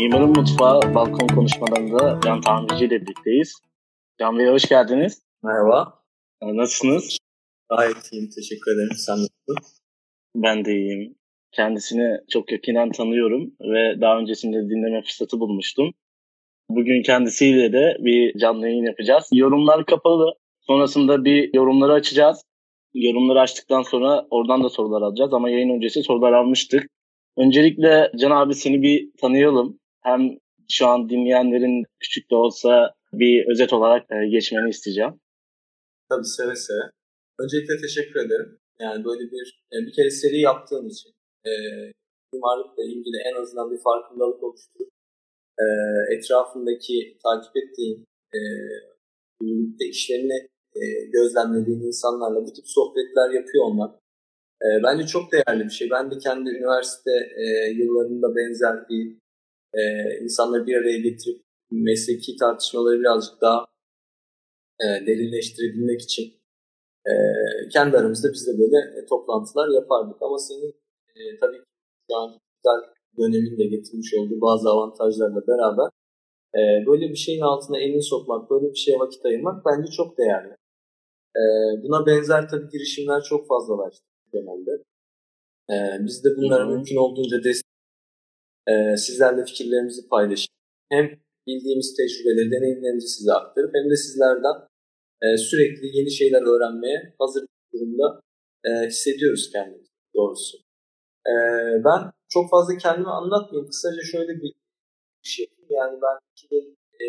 Mimarın Mutfağı balkon konuşmalarında Can Tamirci ile birlikteyiz. Can Bey hoş geldiniz. Merhaba. Nasılsınız? Gayet iyiyim, teşekkür ederim. Sen nasılsın? Ben de iyiyim. Kendisini çok yakinen tanıyorum ve daha öncesinde dinleme fırsatı bulmuştum. Bugün kendisiyle de bir canlı yayın yapacağız. Yorumlar kapalı. Sonrasında bir yorumları açacağız. Yorumları açtıktan sonra oradan da sorular alacağız ama yayın öncesi sorular almıştık. Öncelikle Can abi seni bir tanıyalım. Hem şu an dinleyenlerin küçük de olsa bir özet olarak e, geçmeni isteyeceğim. Tabii seve seve. Öncelikle teşekkür ederim. Yani böyle bir e, bir kere seri yaptığım için e, mimarlıkla ilgili en azından bir farkındalık oluşturup e, etrafındaki takip ettiğim e, birlikte işlerini e, gözlemlediğin insanlarla bu tip sohbetler yapıyor olmak e, bence çok değerli bir şey. Ben de kendi üniversite e, yıllarında benzer bir e, insanları bir araya getirip mesleki tartışmaları birazcık daha e, derinleştirebilmek için e, kendi aramızda biz de böyle e, toplantılar yapardık. Ama senin e, tabii ki şu an güzel dönemin de getirmiş olduğu bazı avantajlarla beraber e, böyle bir şeyin altına elini sokmak, böyle bir şeye vakit ayırmak bence çok değerli. E, buna benzer tabii girişimler çok fazlalaştı genelde. E, biz de bunlara Hı-hı. mümkün olduğunca destek e, sizlerle fikirlerimizi paylaşıp hem bildiğimiz tecrübeleri, deneyimlerimizi size aktarıp hem de sizlerden e, sürekli yeni şeyler öğrenmeye hazır bir durumda e, hissediyoruz kendimizi doğrusu. E, ben çok fazla kendimi anlatmayayım. Kısaca şöyle bir şey. Yani ben 2000 e,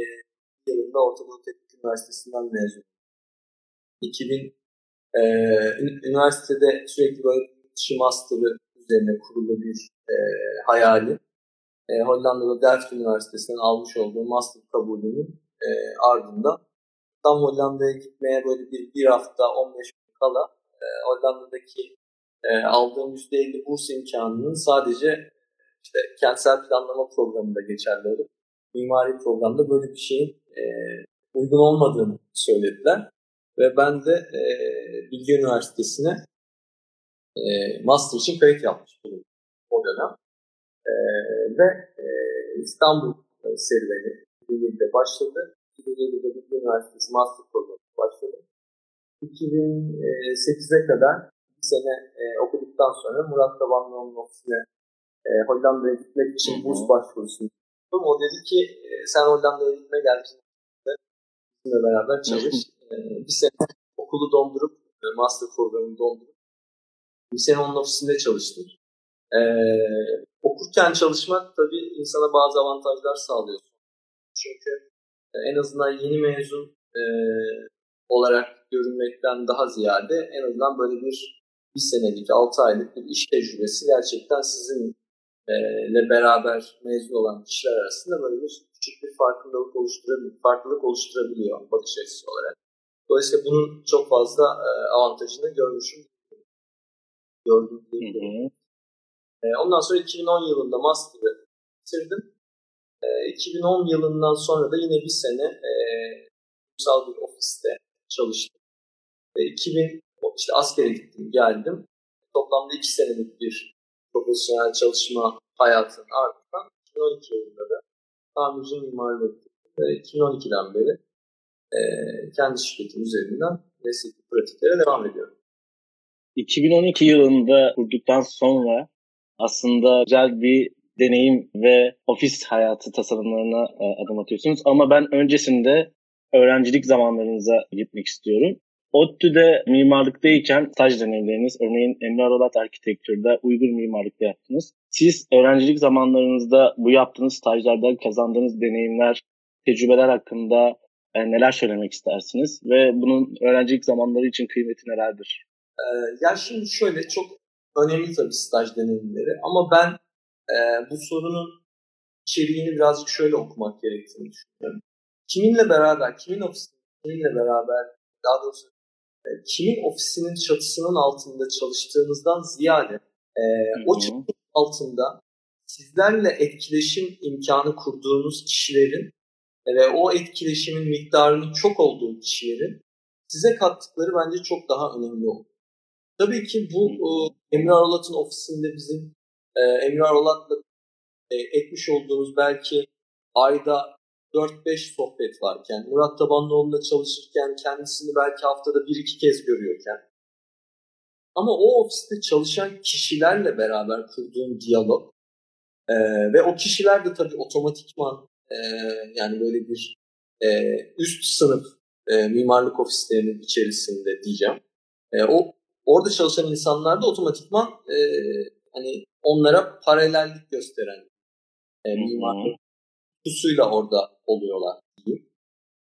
yılında Orta Teknik Üniversitesi'nden mezun 2000 e, üniversitede sürekli böyle dışı master'ı üzerine kurulu bir e, hayali e, Hollanda'da Delft Üniversitesi'nden almış olduğum master kabulünün e, ardından tam Hollanda'ya gitmeye böyle bir, bir hafta 15 gün kala e, Hollanda'daki e, aldığım %50 burs imkanının sadece işte kentsel planlama programında geçerli olup mimari programda böyle bir şeyin e, uygun olmadığını söylediler. Ve ben de e, Bilgi Üniversitesi'ne e, master için kayıt yapmış bulundum o dönem. E, ve e, İstanbul serüveni 2007'de başladı. 2007'de Bilgi Üniversitesi master programı başladı. 2008'e kadar bir sene e, okuduktan sonra Murat Tabanlıoğlu'nun ofisine e, Hollanda'ya gitmek için burs başvurusunu yaptım. O dedi ki e, sen Hollanda'ya gitme gel bizimle beraber çalış. e, bir sene okulu dondurup, e, master programını dondurup bir sene onun ofisinde çalıştım. E, okurken çalışmak tabii insana bazı avantajlar sağlıyor. Çünkü e, en azından yeni mezun e, olarak görünmekten daha ziyade en azından böyle bir bir senelik, altı aylık bir iş tecrübesi gerçekten sizinle e, beraber mezun olan kişiler arasında böyle bir küçük bir farkındalık oluşturabiliyor, farklılık oluşturabiliyor bakış açısı olarak. Dolayısıyla bunun çok fazla e, avantajını görmüşüm. Gördüm. E, ondan sonra 2010 yılında master'ı bitirdim. E, 2010 yılından sonra da yine bir sene e, kurumsal bir ofiste çalıştım. E, 2000 işte askere gittim, geldim. Toplamda iki senelik bir profesyonel çalışma hayatının ardından 2012 yılında da tamirci mimarlık ve 2012'den beri e, kendi şirketim üzerinden mesleki pratiklere devam ediyorum. 2012 yılında kurduktan sonra aslında güzel bir deneyim ve ofis hayatı tasarımlarına e, adım atıyorsunuz. Ama ben öncesinde öğrencilik zamanlarınıza gitmek istiyorum. ODTÜ'de mimarlıktayken staj deneyimleriniz, örneğin Emre Arolat Arkitektur'da uygur mimarlıkta yaptınız. Siz öğrencilik zamanlarınızda bu yaptığınız stajlarda kazandığınız deneyimler, tecrübeler hakkında e, neler söylemek istersiniz? Ve bunun öğrencilik zamanları için kıymeti nelerdir? Ee, ya şimdi şöyle çok önemli tabii staj deneyimleri ama ben e, bu sorunun içeriğini birazcık şöyle okumak gerektiğini düşünüyorum. Kiminle beraber, kimin ofisinde, kiminle beraber, daha doğrusu e, kimin ofisinin çatısının altında çalıştığınızdan ziyade e, o çatının altında sizlerle etkileşim imkanı kurduğunuz kişilerin ve o etkileşimin miktarının çok olduğu kişilerin size kattıkları bence çok daha önemli oldu. Tabii ki bu Emre Arolat'ın ofisinde bizim e, Emre Arolat'la e, etmiş olduğumuz belki ayda 4-5 sohbet varken, Murat Tabanlıoğlu'nda çalışırken kendisini belki haftada bir iki kez görüyorken ama o ofiste çalışan kişilerle beraber kurduğum diyalog e, ve o kişiler de tabii otomatikman e, yani böyle bir e, üst sınıf e, mimarlık ofislerinin içerisinde diyeceğim. E, o orada çalışan insanlar da otomatikman e, hani onlara paralellik gösteren e, mimarlık tutkusuyla orada oluyorlar diyeyim.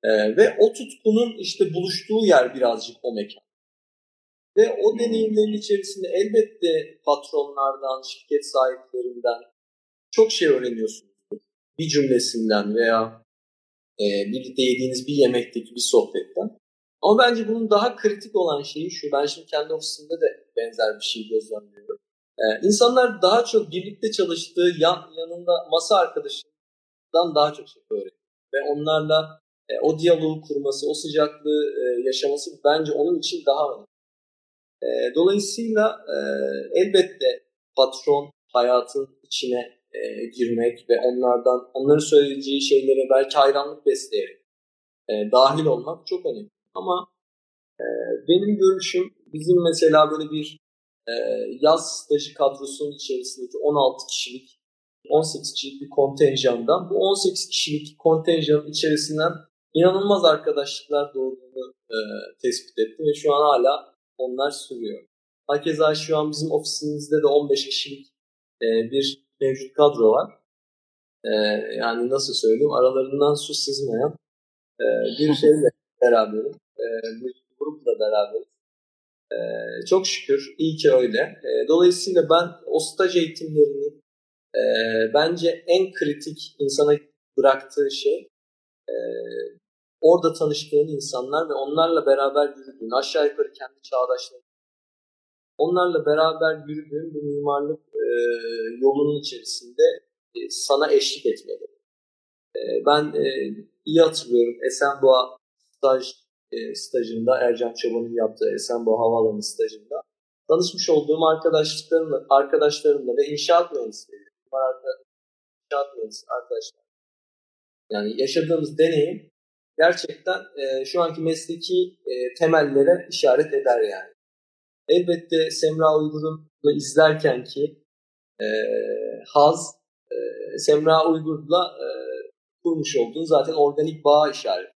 E, ve o tutkunun işte buluştuğu yer birazcık o mekan. Ve o deneyimlerin içerisinde elbette patronlardan, şirket sahiplerinden çok şey öğreniyorsunuz. Bir cümlesinden veya e, birlikte yediğiniz bir yemekteki bir sohbetten. Ama bence bunun daha kritik olan şeyi şu. Ben şimdi kendi ofisimde de benzer bir şey gözlemliyorum. Ee, insanlar daha çok birlikte çalıştığı yan, yanında masa arkadaşından daha çok şey öğreniyor. Ve onlarla e, o diyaloğu kurması, o sıcaklığı e, yaşaması bence onun için daha önemli. E, dolayısıyla e, elbette patron hayatın içine e, girmek ve onlardan onların söyleyeceği şeylere belki hayranlık besleyerek e, dahil olmak çok önemli. Ama e, benim görüşüm bizim mesela böyle bir e, yaz stajı kadrosunun içerisindeki 16 kişilik 18 kişilik bir kontenjandan bu 18 kişilik kontenjanın içerisinden inanılmaz arkadaşlıklar doğduğunu e, tespit ettim ve şu an hala onlar sürüyor. Hakeza şu an bizim ofisimizde de 15 kişilik e, bir mevcut kadro var. E, yani nasıl söyleyeyim aralarından su sızmayan e, bir şeyle beraberim. E, bir grupla beraberiz. E, çok şükür iyi ki öyle. E, dolayısıyla ben o staj eğitimlerini e, bence en kritik insana bıraktığı şey orada tanıştığın insanlar ve onlarla beraber yürüdüğün, aşağı yukarı kendi çağdaşların onlarla beraber yürüdüğün bu mimarlık yolunun içerisinde sana eşlik etmeli. Ben iyi hatırlıyorum Esenboğa staj e, stajında Ercan Çoban'ın yaptığı Esenboğa Havaalanı stajında tanışmış olduğum arkadaşlıklarımla, arkadaşlarımla ve inşaat mühendisleri inşaat mühendisi arkadaşlar. Yani yaşadığımız deneyim gerçekten e, şu anki mesleki e, temellere işaret eder yani. Elbette Semra Uygur'un izlerken ki e, haz e, Semra Uygur'la e, kurmuş olduğu zaten organik bağ işaret.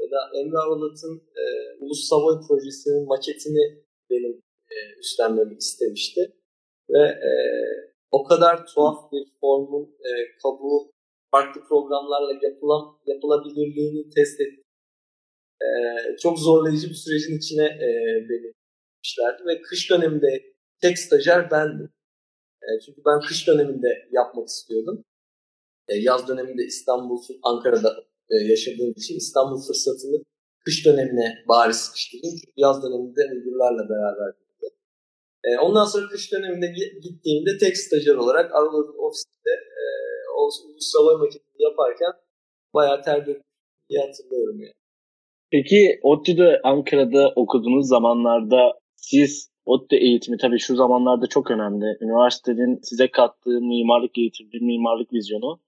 Ya da Emre Aralat'ın e, Ulus Savoy projesinin maketini benim e, üstlenmemi istemişti. Ve e, o kadar tuhaf bir formun e, kabuğu farklı programlarla yapılan, yapılabilirliğini test etti. E, çok zorlayıcı bir sürecin içine e, beni etmişlerdi ve kış döneminde tek stajyer bendim. E, çünkü ben kış döneminde yapmak istiyordum. E, yaz döneminde İstanbul, Ankara'da e, yaşadığım için İstanbul fırsatını kış dönemine bari sıkıştırdım. Çünkü yaz döneminde müdürlerle beraber e, ondan sonra kış döneminde gittiğimde tek stajyer olarak Aralık ofiste e, o savaş makinesi yaparken bayağı terledim diye hatırlıyorum yani. Peki ODTÜ'de Ankara'da okuduğunuz zamanlarda siz ODTÜ eğitimi tabii şu zamanlarda çok önemli. Üniversitenin size kattığı mimarlık eğitimi, mimarlık vizyonu.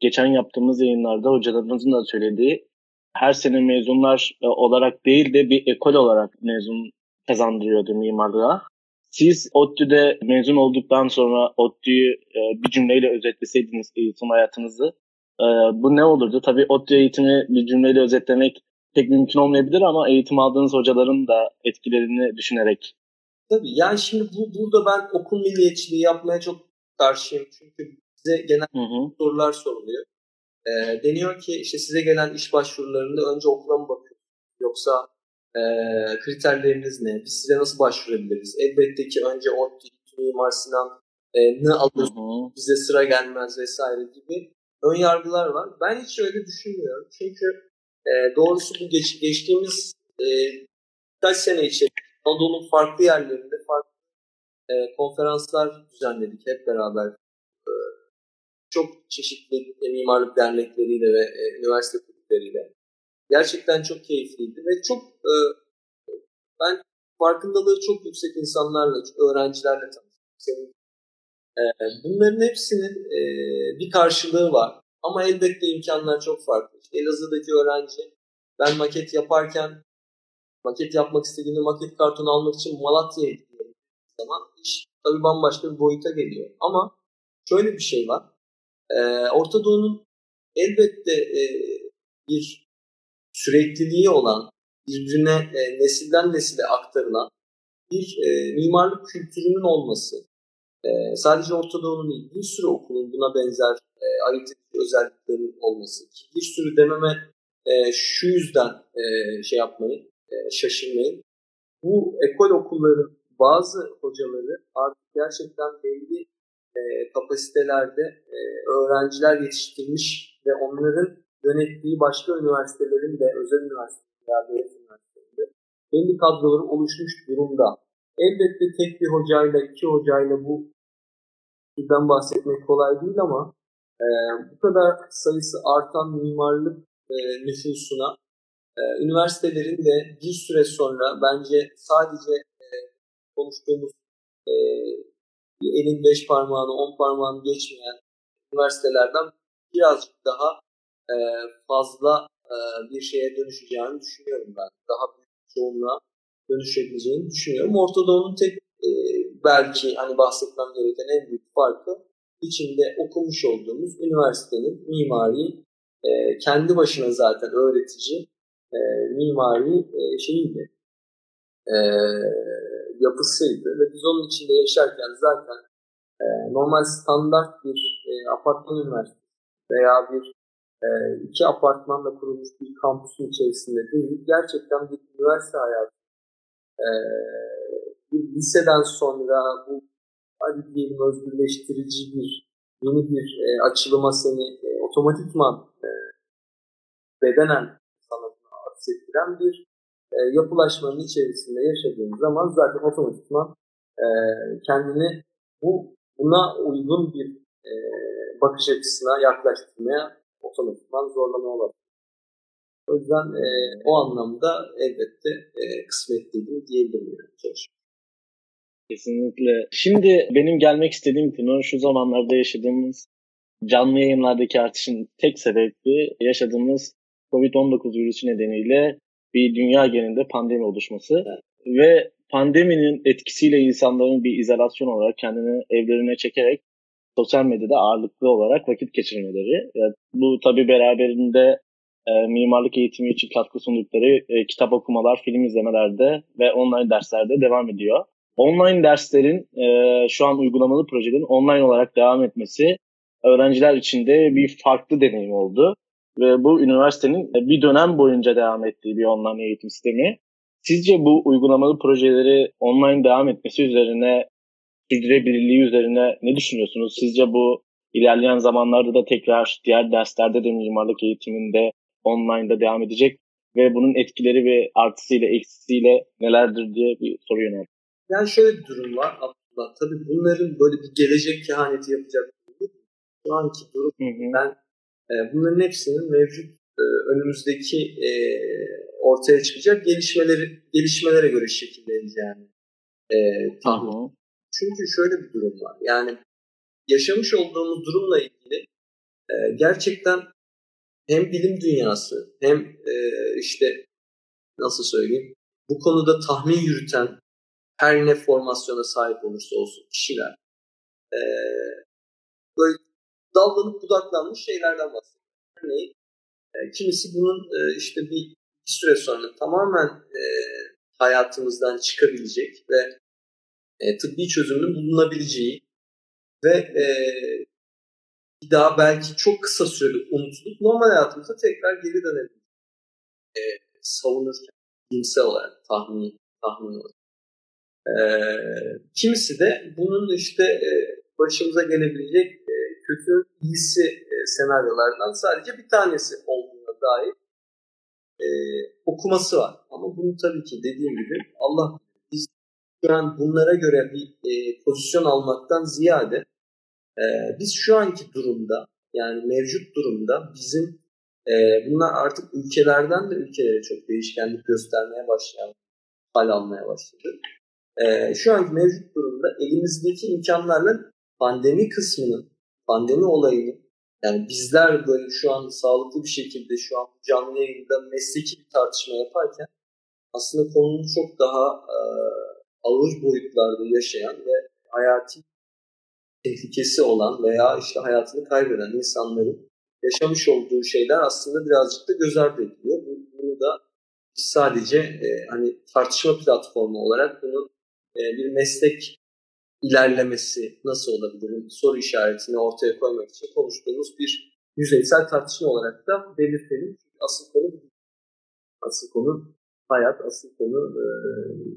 Geçen yaptığımız yayınlarda hocalarımızın da söylediği her sene mezunlar e, olarak değil de bir ekol olarak mezun kazandırıyordu mimarlığa. Siz ODTÜ'de mezun olduktan sonra ODTÜ'yü e, bir cümleyle özetleseydiniz eğitim hayatınızı e, bu ne olurdu? Tabii ODTÜ eğitimi bir cümleyle özetlemek pek mümkün olmayabilir ama eğitim aldığınız hocaların da etkilerini düşünerek. Tabii yani şimdi bu burada ben okul milliyetçiliği yapmaya çok karşıyım. Çünkü size genel hı hı. sorular soruluyor. E, deniyor ki işte size gelen iş başvurularında önce okula mı bakıyorsunuz? Yoksa e, kriterleriniz ne? Biz size nasıl başvurabiliriz? Elbette ki önce ODTÜ, Mimar Sinan e, ne alıyorsunuz? Bize sıra gelmez vesaire gibi ön yargılar var. Ben hiç öyle düşünmüyorum. Çünkü e, doğrusu bu geç, geçtiğimiz e, kaç sene içerisinde Anadolu'nun farklı yerlerinde farklı e, konferanslar düzenledik hep beraber. Çok çeşitli mimarlık dernekleriyle ve e, üniversite kulüpleriyle. Gerçekten çok keyifliydi ve çok e, ben farkındalığı çok yüksek insanlarla, öğrencilerle tanıştım. E, bunların hepsinin e, bir karşılığı var. Ama elbette imkanlar çok farklı. Elazığ'daki öğrenci ben maket yaparken maket yapmak istediğinde maket kartonu almak için Malatya'ya gidiyor zaman iş tabii bambaşka bir boyuta geliyor. Ama şöyle bir şey var. Ee, Orta Doğu'nun elbette e, bir sürekliliği olan, birbirine e, nesilden nesile aktarılan bir e, mimarlık kültürünün olması. E, sadece Orta Doğu'nun değil, bir sürü okulun buna benzer e, özelliklerinin olması. Bir sürü dememe e, şu yüzden e, şey yapmayın, e, şaşırmayın. Bu ekol okulların bazı hocaları artık gerçekten belli e, kapasitelerde e, öğrenciler yetiştirmiş ve onların yönettiği başka üniversitelerin de özel üniversitelerde, üniversitelerinde belli kadroları oluşmuş durumda. Elbette tek bir hocayla, iki hocayla bu bizden bahsetmek kolay değil ama e, bu kadar sayısı artan mimarlık e, nüfusuna e, üniversitelerin de bir süre sonra bence sadece e, konuştuğumuz e, elin beş parmağını, on parmağını geçmeyen üniversitelerden birazcık daha e, fazla e, bir şeye dönüşeceğini düşünüyorum ben. Daha büyük çoğunluğa dönüşebileceğini düşünüyorum. Orta Doğu'nun tek e, belki hani bahsetmem gereken en büyük farkı içinde okumuş olduğumuz üniversitenin mimari e, kendi başına zaten öğretici e, mimari e, şeyiydi. E, yapısıydı ve biz onun içinde yaşarken zaten e, normal standart bir e, apartman üniversitesi veya bir e, iki apartmanla kurulmuş bir kampüsün içerisinde değil, gerçekten bir üniversite hayatı. E, bir liseden sonra bu hadi diyelim özgürleştirici bir yeni bir e, açılıma seni e, otomatikman e, bedenen sanatına aksettiren bir e, yapılaşmanın içerisinde yaşadığın zaman zaten otomatikman e, kendini bu buna uygun bir e, bakış açısına yaklaştırmaya otomatikman zorlamaya başlıyor. O yüzden e, o anlamda elbette e, kısmetliydim diyebilirim çalışma. Kesinlikle. Şimdi benim gelmek istediğim konu şu zamanlarda yaşadığımız canlı yayınlardaki artışın tek sebebi yaşadığımız COVID-19 virüsü nedeniyle bir dünya genelinde pandemi oluşması ve pandeminin etkisiyle insanların bir izolasyon olarak kendini evlerine çekerek sosyal medyada ağırlıklı olarak vakit geçirmeleri. Bu tabi beraberinde e, mimarlık eğitimi için katkı sundukları e, kitap okumalar, film izlemelerde ve online derslerde devam ediyor. Online derslerin e, şu an uygulamalı projelerin online olarak devam etmesi öğrenciler için de bir farklı deneyim oldu. Ve bu üniversitenin bir dönem boyunca devam ettiği bir online eğitim sistemi. Sizce bu uygulamalı projeleri online devam etmesi üzerine, sürdürülebilirliği üzerine ne düşünüyorsunuz? Sizce bu ilerleyen zamanlarda da tekrar diğer derslerde de mimarlık eğitiminde online'da devam edecek ve bunun etkileri ve artısıyla eksisiyle nelerdir diye bir soru yöneldim. Yani şöyle bir durum var Abdullah. Tabii bunların böyle bir gelecek kehaneti yapacak şu anki durum hı hı. ben e, bunların hepsinin mevcut e, önümüzdeki e, ortaya çıkacak gelişmeleri gelişmelere göre şekilleneceğini e, tahmin. Çünkü şöyle bir durum var. Yani yaşamış olduğumuz durumla ilgili e, gerçekten hem bilim dünyası hem e, işte nasıl söyleyeyim bu konuda tahmin yürüten her ne formasyona sahip olursa olsun kişiler e, böyle dallanıp budaklanmış şeylerden bahsediyor. Örneğin e, kimisi bunun e, işte bir, bir süre sonra tamamen e, hayatımızdan çıkabilecek ve e, tıbbi çözümün bulunabileceği ve e, bir daha belki çok kısa sürede unutulup normal hayatımıza tekrar geri dönebilir. E, savunurken bilimsel olarak tahmin, tahmin olarak. E, kimisi de bunun işte e, başımıza gelebilecek kötü iyisi e, senaryolardan sadece bir tanesi olduğuna dair e, okuması var. Ama bunu tabii ki dediğim gibi Allah biz şu an bunlara göre bir e, pozisyon almaktan ziyade e, biz şu anki durumda yani mevcut durumda bizim e, bunlar artık ülkelerden de ülkelere çok değişkenlik göstermeye başlayan hal almaya başladı. E, şu anki mevcut durumda elimizdeki imkanlarla pandemi kısmının, pandemi olayını yani bizler böyle şu an sağlıklı bir şekilde şu an canlı yayında mesleki bir tartışma yaparken aslında konunun çok daha e, ağır boyutlarda yaşayan ve hayati tehlikesi olan veya işte hayatını kaybeden insanların yaşamış olduğu şeyler aslında birazcık da göz ardı ediliyor. Bunu da sadece e, hani tartışma platformu olarak bunu e, bir meslek ilerlemesi nasıl olabilir soru işaretini ortaya koymak için konuştuğumuz bir yüzeysel tartışma olarak da belirtelim. Asıl konu asıl konu hayat, asıl konu e,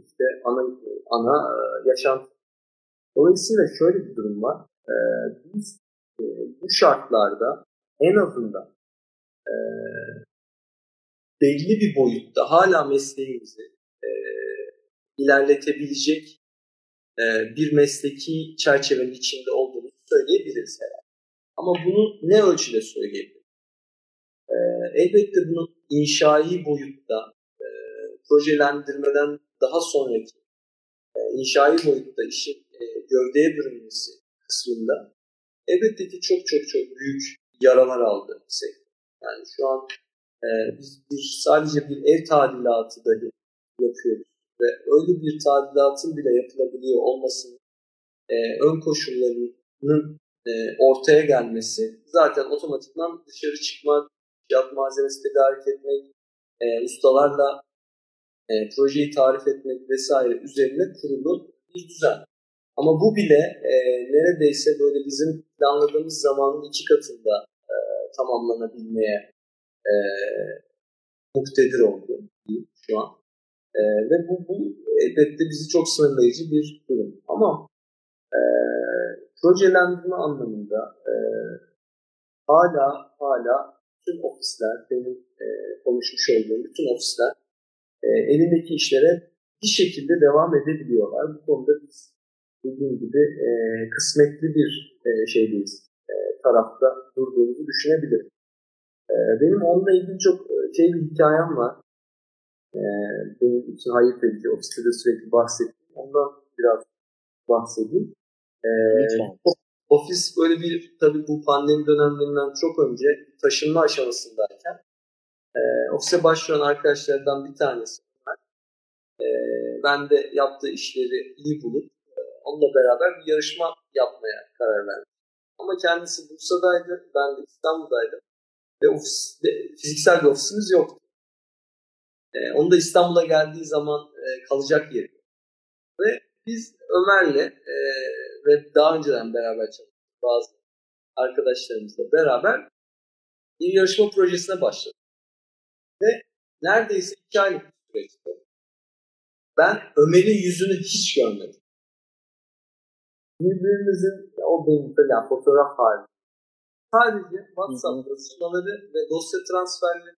işte ana ana e, yaşantı. Dolayısıyla şöyle bir durum var. E, biz bu şartlarda en azından belli bir boyutta hala mesleğimizi ilerletebilecek bir mesleki çerçevenin içinde olduğunu söyleyebiliriz herhalde. Ama bunu ne ölçüde söyleyebiliriz? E, elbette bunun inşai boyutta, e, projelendirmeden daha sonraki e, inşai boyutta işin e, gövdeye bürünmesi kısmında elbette ki çok çok çok büyük yaralar aldı sektör. Yani şu an e, biz sadece bir ev tadilatı dahi yapıyoruz ve öyle bir tadilatın bile yapılabiliyor olmasının e, ön koşullarının e, ortaya gelmesi zaten otomatikman dışarı çıkmak, fiyat malzemesi tedarik etmek, e, ustalarla e, projeyi tarif etmek vesaire üzerine kurulu bir düzen. Ama bu bile e, neredeyse böyle bizim planladığımız zamanın iki katında e, tamamlanabilmeye e, muktedir oldu şu an. E, ve bu, bu elbette bizi çok sınırlayıcı bir durum. Ama e, projelendirme anlamında e, hala hala bütün ofisler, benim e, konuşmuş olduğum bütün ofisler e, elindeki işlere bir şekilde devam edebiliyorlar. Bu konuda biz dediğim gibi e, kısmetli bir e, şeydeyiz. E, tarafta durduğumuzu düşünebilirim. E, benim onunla ilgili çok e, şey bir hikayem var. E, benim için hayır edici. Ofiste de sürekli bahsettim. Ondan biraz bahsedeyim. E, Ofis böyle bir tabii bu pandemi dönemlerinden çok önce taşınma aşamasındayken e, ofise başvuran arkadaşlardan bir tanesi. E, ben de yaptığı işleri iyi bulup onunla beraber bir yarışma yapmaya karar verdim. Ama kendisi Bursa'daydı, ben de İstanbul'daydım. Ve ofis, fiziksel bir ofisimiz yoktu. Ee, onun da İstanbul'a geldiği zaman e, kalacak yeri. Ve biz Ömer'le e, ve daha önceden beraber çalıştık bazı arkadaşlarımızla beraber bir yarışma projesine başladık. Ve neredeyse iki aylık süreçte ben Ömer'in yüzünü hiç görmedim birbirimizin o benim yani fotoğraf hali. Sadece WhatsApp yazışmaları ve dosya transferleri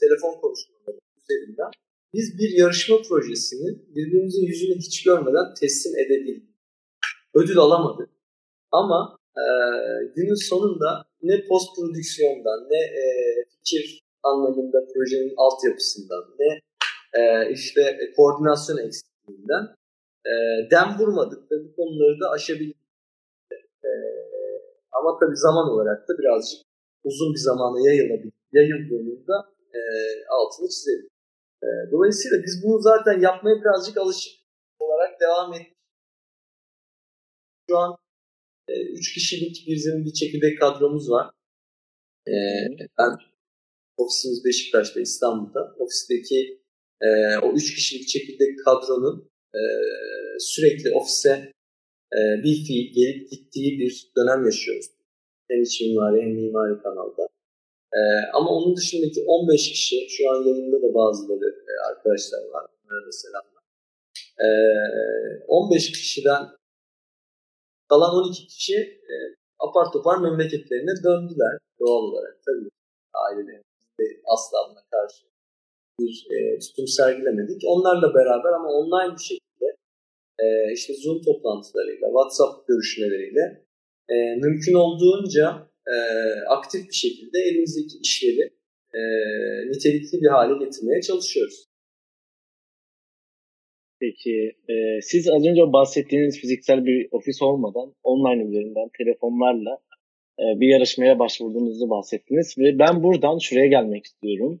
telefon konuşmaları üzerinden biz bir yarışma projesini birbirimizin yüzünü hiç görmeden teslim edebildik. Ödül alamadık. Ama e, günün sonunda ne post prodüksiyondan ne e, fikir anlamında projenin altyapısından ne e, işte koordinasyon eksikliğinden e, dem vurmadık ve bu konuları da aşabildik. E, ama tabii zaman olarak da birazcık uzun bir zamana yayılabildik. Yayıldığında e, altını çizelim. E, dolayısıyla biz bunu zaten yapmaya birazcık alışık olarak devam ettik. Şu an e, üç kişilik bizim bir çekirdek kadromuz var. E, ben ofisimiz Beşiktaş'ta, İstanbul'da. Ofisteki e, o üç kişilik çekirdek kadronun e, sürekli ofise e, bir fiil gelip gittiği bir dönem yaşıyoruz. Hem iç mimari hem mimari kanalda. E, ama onun dışındaki 15 kişi, şu an yanımda da bazıları e, arkadaşlar var. Onlara da selamlar. E, 15 kişiden kalan 12 kişi e, apar topar memleketlerine döndüler doğal olarak. Tabii ailelerinde asla buna karşı bir e, tutum sergilemedik. Onlarla beraber ama online bir şekilde e, işte Zoom toplantılarıyla, WhatsApp görüşmeleriyle e, mümkün olduğunca e, aktif bir şekilde elimizdeki işleri e, nitelikli bir hale getirmeye çalışıyoruz. Peki e, siz az önce bahsettiğiniz fiziksel bir ofis olmadan online üzerinden telefonlarla e, bir yarışmaya başvurduğunuzu bahsettiniz ve ben buradan şuraya gelmek istiyorum.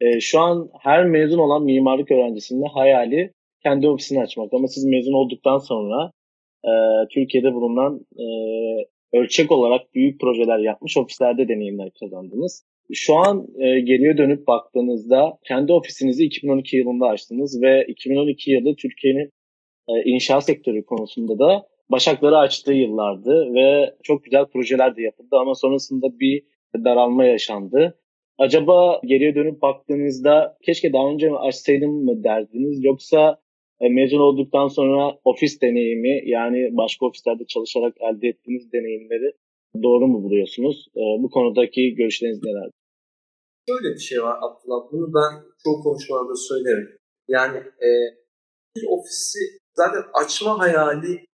E, şu an her mezun olan mimarlık öğrencisinin hayali kendi ofisini açmak ama siz mezun olduktan sonra e, Türkiye'de bulunan e, ölçek olarak büyük projeler yapmış ofislerde deneyimler kazandınız. Şu an e, geriye dönüp baktığınızda kendi ofisinizi 2012 yılında açtınız ve 2012 yılı Türkiye'nin e, inşaat sektörü konusunda da başakları açtığı yıllardı ve çok güzel projeler de yapıldı ama sonrasında bir daralma yaşandı. Acaba geriye dönüp baktığınızda keşke daha önce açsaydım mı derdiniz yoksa e, mezun olduktan sonra ofis deneyimi yani başka ofislerde çalışarak elde ettiğiniz deneyimleri doğru mu buluyorsunuz? E, bu konudaki görüşleriniz neler? Şöyle bir şey var Abdullah. Bunu ben çok konuşmalarda söylerim. Yani e, bir ofisi zaten açma hayali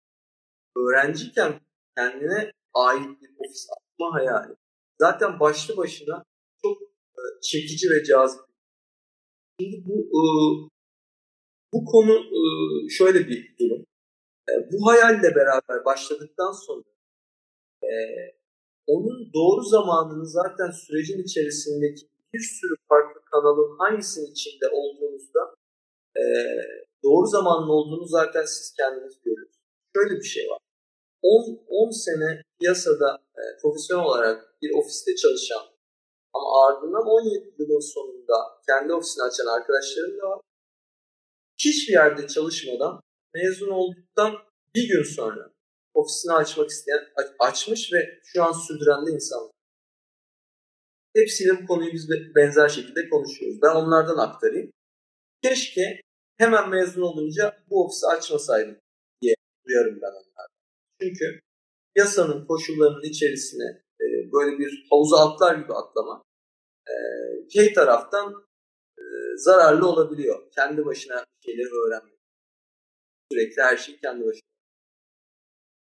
öğrenciyken kendine ait bir ofis açma hayali zaten başlı başına çok e, çekici ve cazip. Şimdi bu e, bu konu e, şöyle bir durum. E, bu hayalle beraber başladıktan sonra e, onun doğru zamanını zaten sürecin içerisindeki bir sürü farklı kanalın hangisinin içinde olduğunuzda doğru zamanlı olduğunu zaten siz kendiniz görüyorsunuz. Şöyle bir şey var. 10, 10 sene piyasada e, profesyonel olarak bir ofiste çalışan ama ardından 17 yılın sonunda kendi ofisini açan arkadaşlarım da var. Hiçbir yerde çalışmadan mezun olduktan bir gün sonra ofisini açmak isteyen açmış ve şu an sürdüren de insan Hepsiyle bu konuyu biz benzer şekilde konuşuyoruz. Ben onlardan aktarayım. Keşke hemen mezun olunca bu ofisi açmasaydım diye duyarım ben onlardan. Çünkü yasanın koşullarının içerisine e, böyle bir havuza atlar gibi atlama e, şey taraftan zararlı olabiliyor. Kendi başına şeyleri öğrenmek. Sürekli her şeyi kendi başına.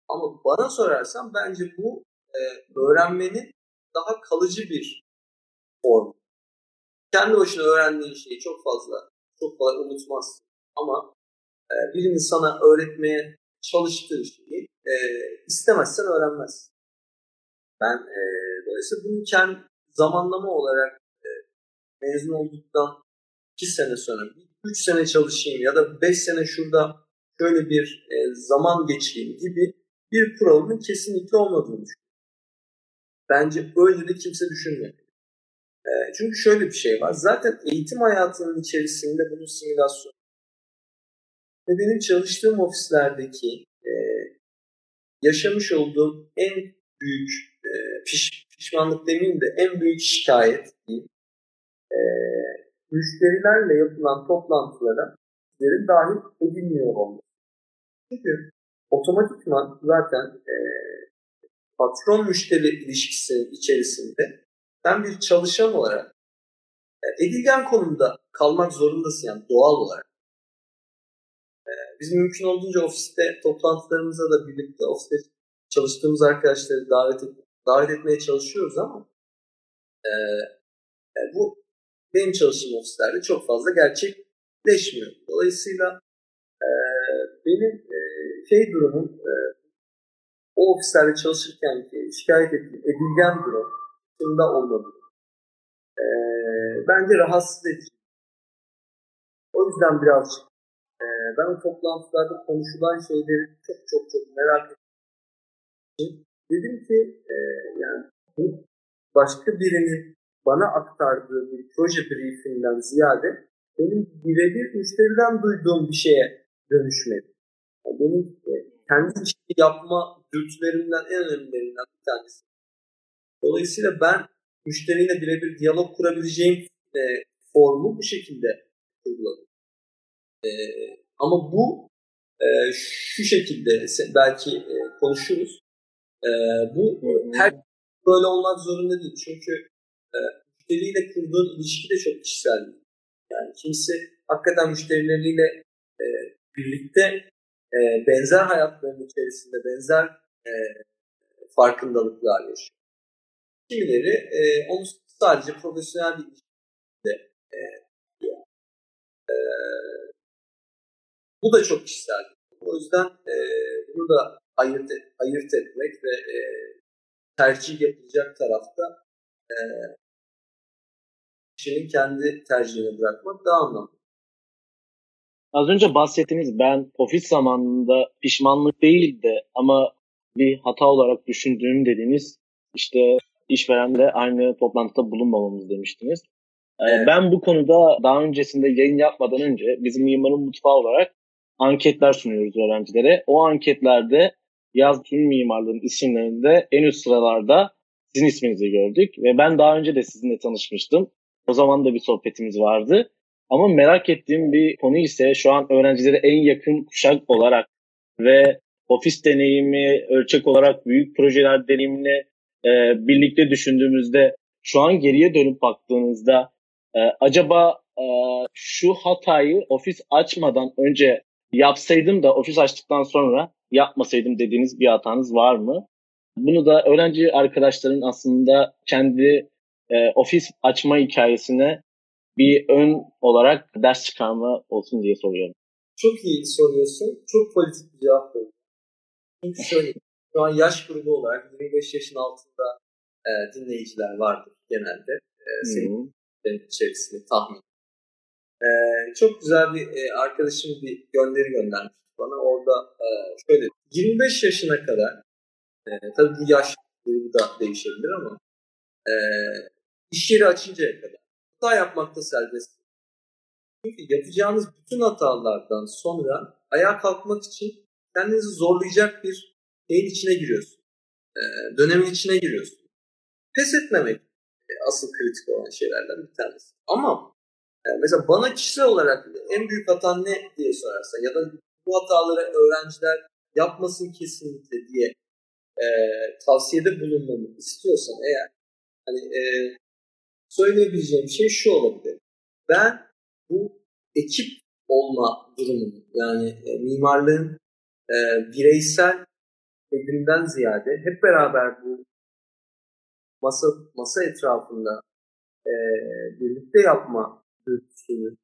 Ama bana sorarsan bence bu e, öğrenmenin daha kalıcı bir form. Kendi başına öğrendiğin şeyi çok fazla, çok kolay unutmazsın. Ama e, birinin sana öğretmeye çalıştığı şeyi e, istemezsen öğrenmez. Ben e, dolayısıyla bunu kendi zamanlama olarak e, mezun olduktan iki sene sonra, üç sene çalışayım ya da beş sene şurada şöyle bir e, zaman geçireyim gibi bir kuralının kesinlikle olmadığını düşünüyorum. Bence öyle de kimse düşünmüyor. E, çünkü şöyle bir şey var. Zaten eğitim hayatının içerisinde bunun simülasyonu. Ve benim çalıştığım ofislerdeki e, yaşamış olduğum en büyük e, piş, pişmanlık demeyeyim de en büyük şikayet diyeyim. E, müşterilerle yapılan toplantılara sizlerin dahil edilmiyor olması. Çünkü otomatikman zaten e, patron müşteri ilişkisinin içerisinde sen bir çalışan olarak e, edilgen konumda kalmak zorundasın yani doğal olarak. E, biz mümkün olduğunca ofiste toplantılarımıza da birlikte ofiste çalıştığımız arkadaşları davet, et, davet etmeye çalışıyoruz ama e, e, bu benim çalıştığım ofislerde çok fazla gerçekleşmiyor. Dolayısıyla e, benim e, şey durumum e, o ofislerde çalışırken şikayet ettiğim edilgen durum aslında olmalı. E, bence rahatsız edici. O yüzden birazcık e, ben o toplantılarda konuşulan şeyleri çok çok çok merak ettim. Dedim ki e, yani bu başka birinin bana aktardığı bir proje briefinden ziyade benim birebir müşteriden duyduğum bir şeye dönüşmedi. Yani benim e, kendi işi yapma dürtülerimden en önemlilerinden bir tanesi Dolayısıyla ben müşteriyle birebir diyalog kurabileceğim e, formu bu şekilde uyguladım. E, ama bu e, şu şekilde belki e, konuşuruz. E, bu her böyle olmak zorunda değil. Çünkü e, müşteriyle kurduğun ilişki de çok kişisel. Yani kimisi hakikaten müşterileriyle e, birlikte e, benzer hayatların içerisinde benzer e, farkındalıklar yaşıyor. Kimileri e, onu sadece profesyonel bir ilişkide e, diyor. E, Bu da çok kişisel. O yüzden e, bunu da ayırt, ayırt etmek ve e, tercih yapılacak tarafta e, kişinin kendi tercihini bırakmak daha anlamlı. Az önce bahsettiğiniz ben ofis zamanında pişmanlık değil de ama bir hata olarak düşündüğüm dediğiniz işte işverenle aynı toplantıda bulunmamamız demiştiniz. Ee, evet. Ben bu konuda daha öncesinde yayın yapmadan önce bizim mimarın mutfağı olarak anketler sunuyoruz öğrencilere. O anketlerde yaz tüm mimarlığın isimlerinde en üst sıralarda sizin isminizi gördük ve ben daha önce de sizinle tanışmıştım. O zaman da bir sohbetimiz vardı. Ama merak ettiğim bir konu ise şu an öğrencilere en yakın kuşak olarak ve ofis deneyimi ölçek olarak büyük projeler deneyimini e, birlikte düşündüğümüzde şu an geriye dönüp baktığınızda e, acaba e, şu hatayı ofis açmadan önce yapsaydım da ofis açtıktan sonra yapmasaydım dediğiniz bir hatanız var mı? Bunu da öğrenci arkadaşların aslında kendi e, ofis açma hikayesine bir ön olarak ders çıkarma olsun diye soruyorum. Çok iyi soruyorsun. Çok politik bir cevap veriyorsun. Çünkü şöyle, şu an yaş grubu olarak 25 yaşın altında e, dinleyiciler vardır genelde. E, senin içerisinde tahmin. E, çok güzel bir e, arkadaşım bir gönderi göndermiş bana. Orada e, şöyle 25 yaşına kadar e, tabii bu yaş grubu da değişebilir ama e, iş yeri açıncaya kadar hata yapmakta serbest. Çünkü yapacağınız bütün hatalardan sonra ayağa kalkmak için kendinizi zorlayacak bir şeyin içine giriyorsun. E, dönemin içine giriyorsun. Pes etmemek e, asıl kritik olan şeylerden bir tanesi. Ama e, mesela bana kişisel olarak en büyük hatan ne diye sorarsan ya da bu hataları öğrenciler yapmasın kesinlikle diye e, tavsiyede bulunmamı istiyorsan eğer hani e, söyleyebileceğim şey şu olabilir. Ben bu ekip olma durumunu yani e, mimarlığın e, bireysel elimden ziyade hep beraber bu masa masa etrafında e, birlikte yapma dürtüsünün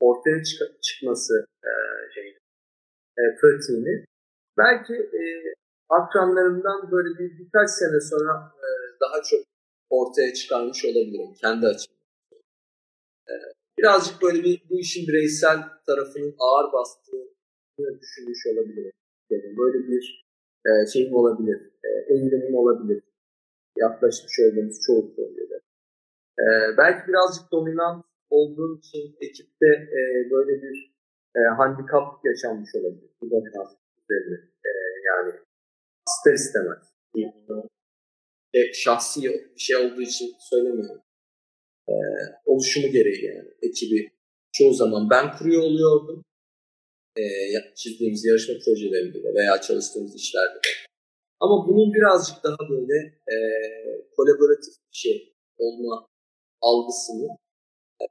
ortaya çık- çıkması e, şey, e, pratiğini belki e, akranlarımdan böyle bir birkaç sene sonra e, daha çok ortaya çıkarmış olabilirim kendi açımdan. E, birazcık böyle bir bu işin bireysel tarafının ağır bastığını düşünmüş olabilirim. Yani böyle bir e, şeyim olabilir, e, eğilimim olabilir. Yaklaşmış olduğumuz çoğu projede. E, belki birazcık dominant olduğum için ekipte e, böyle bir e, handikap yaşanmış olabilir. Bu dominans üzerine. E, yani ister istemez. E, şahsi bir şey olduğu için söylemiyorum. E, oluşumu gereği yani ekibi çoğu zaman ben kuruyor oluyordum. E, çizdiğimiz yarışma projelerinde veya çalıştığımız işlerde de. Ama bunun birazcık daha böyle e, kolaboratif bir şey olma algısını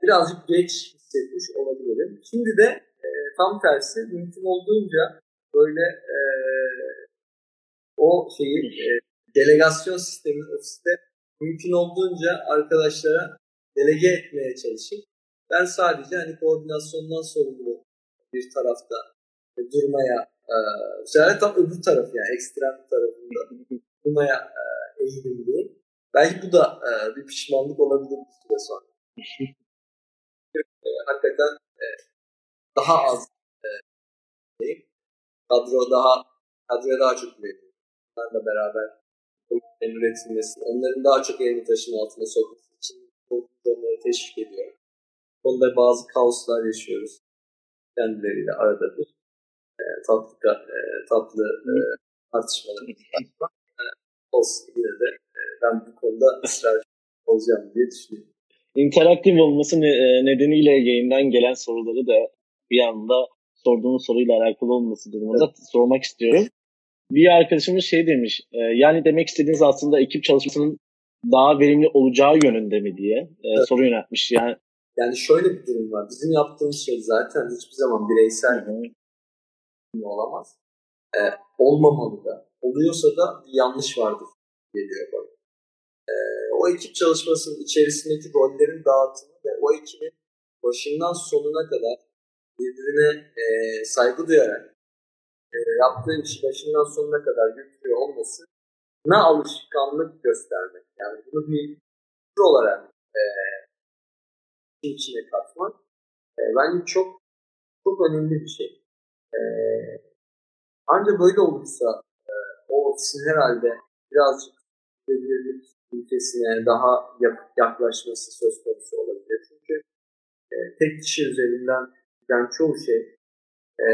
birazcık geç hissetmiş olabilirim. Şimdi de e, tam tersi mümkün olduğunca böyle e, o şeyi e, delegasyon sistemi ofiste mümkün olduğunca arkadaşlara delege etmeye çalışıp ben sadece hani koordinasyondan sorumlu bir tarafta durmaya e, bu sefer tam öbür taraf yani ekstrem tarafında durmaya e, eğilimliyim. Belki bu da e, bir pişmanlık olabilir bir süre sonra. e, hakikaten e, daha az e, kadro daha kadroya daha çok üretiyor. Onlarla beraber politiklerin üretilmesi, onların daha çok elini taşın altına sokması için onları teşvik ediyor. Konuda bazı kaoslar yaşıyoruz kendileriyle arada bir e, tatlı e, tatlı e, tartışmalarımız var. E, olsun yine de e, ben bu konuda ısrar olacağım diye düşünüyorum. İnteraktif olması e, nedeniyle yayından gelen soruları da bir anda sorduğunuz soruyla alakalı olması durumunda evet. sormak istiyorum. Bir arkadaşımız şey demiş, e, yani demek istediğiniz aslında ekip çalışmasının daha verimli olacağı yönünde mi diye e, evet. soru yöneltmiş. Yani yani şöyle bir durum var. Bizim yaptığımız şey zaten hiçbir zaman bireysel Hı-hı. olamaz. E, olmamalı da. Oluyorsa da bir yanlış vardır geliyor bana. E, o ekip çalışmasının içerisindeki rollerin dağıtımı ve o ekibin başından sonuna kadar birbirine e, saygı duyarak e, yaptığı işi başından sonuna kadar götürüyor olması ne alışkanlık göstermek. Yani bunu bir tür olarak e, içine katmak e, bence çok çok önemli bir şey. E, ancak böyle olursa e, o ofisin herhalde birazcık belirlilik ülkesine daha yaklaşması söz konusu olabilir. Çünkü e, tek kişi üzerinden yani çoğu şey e,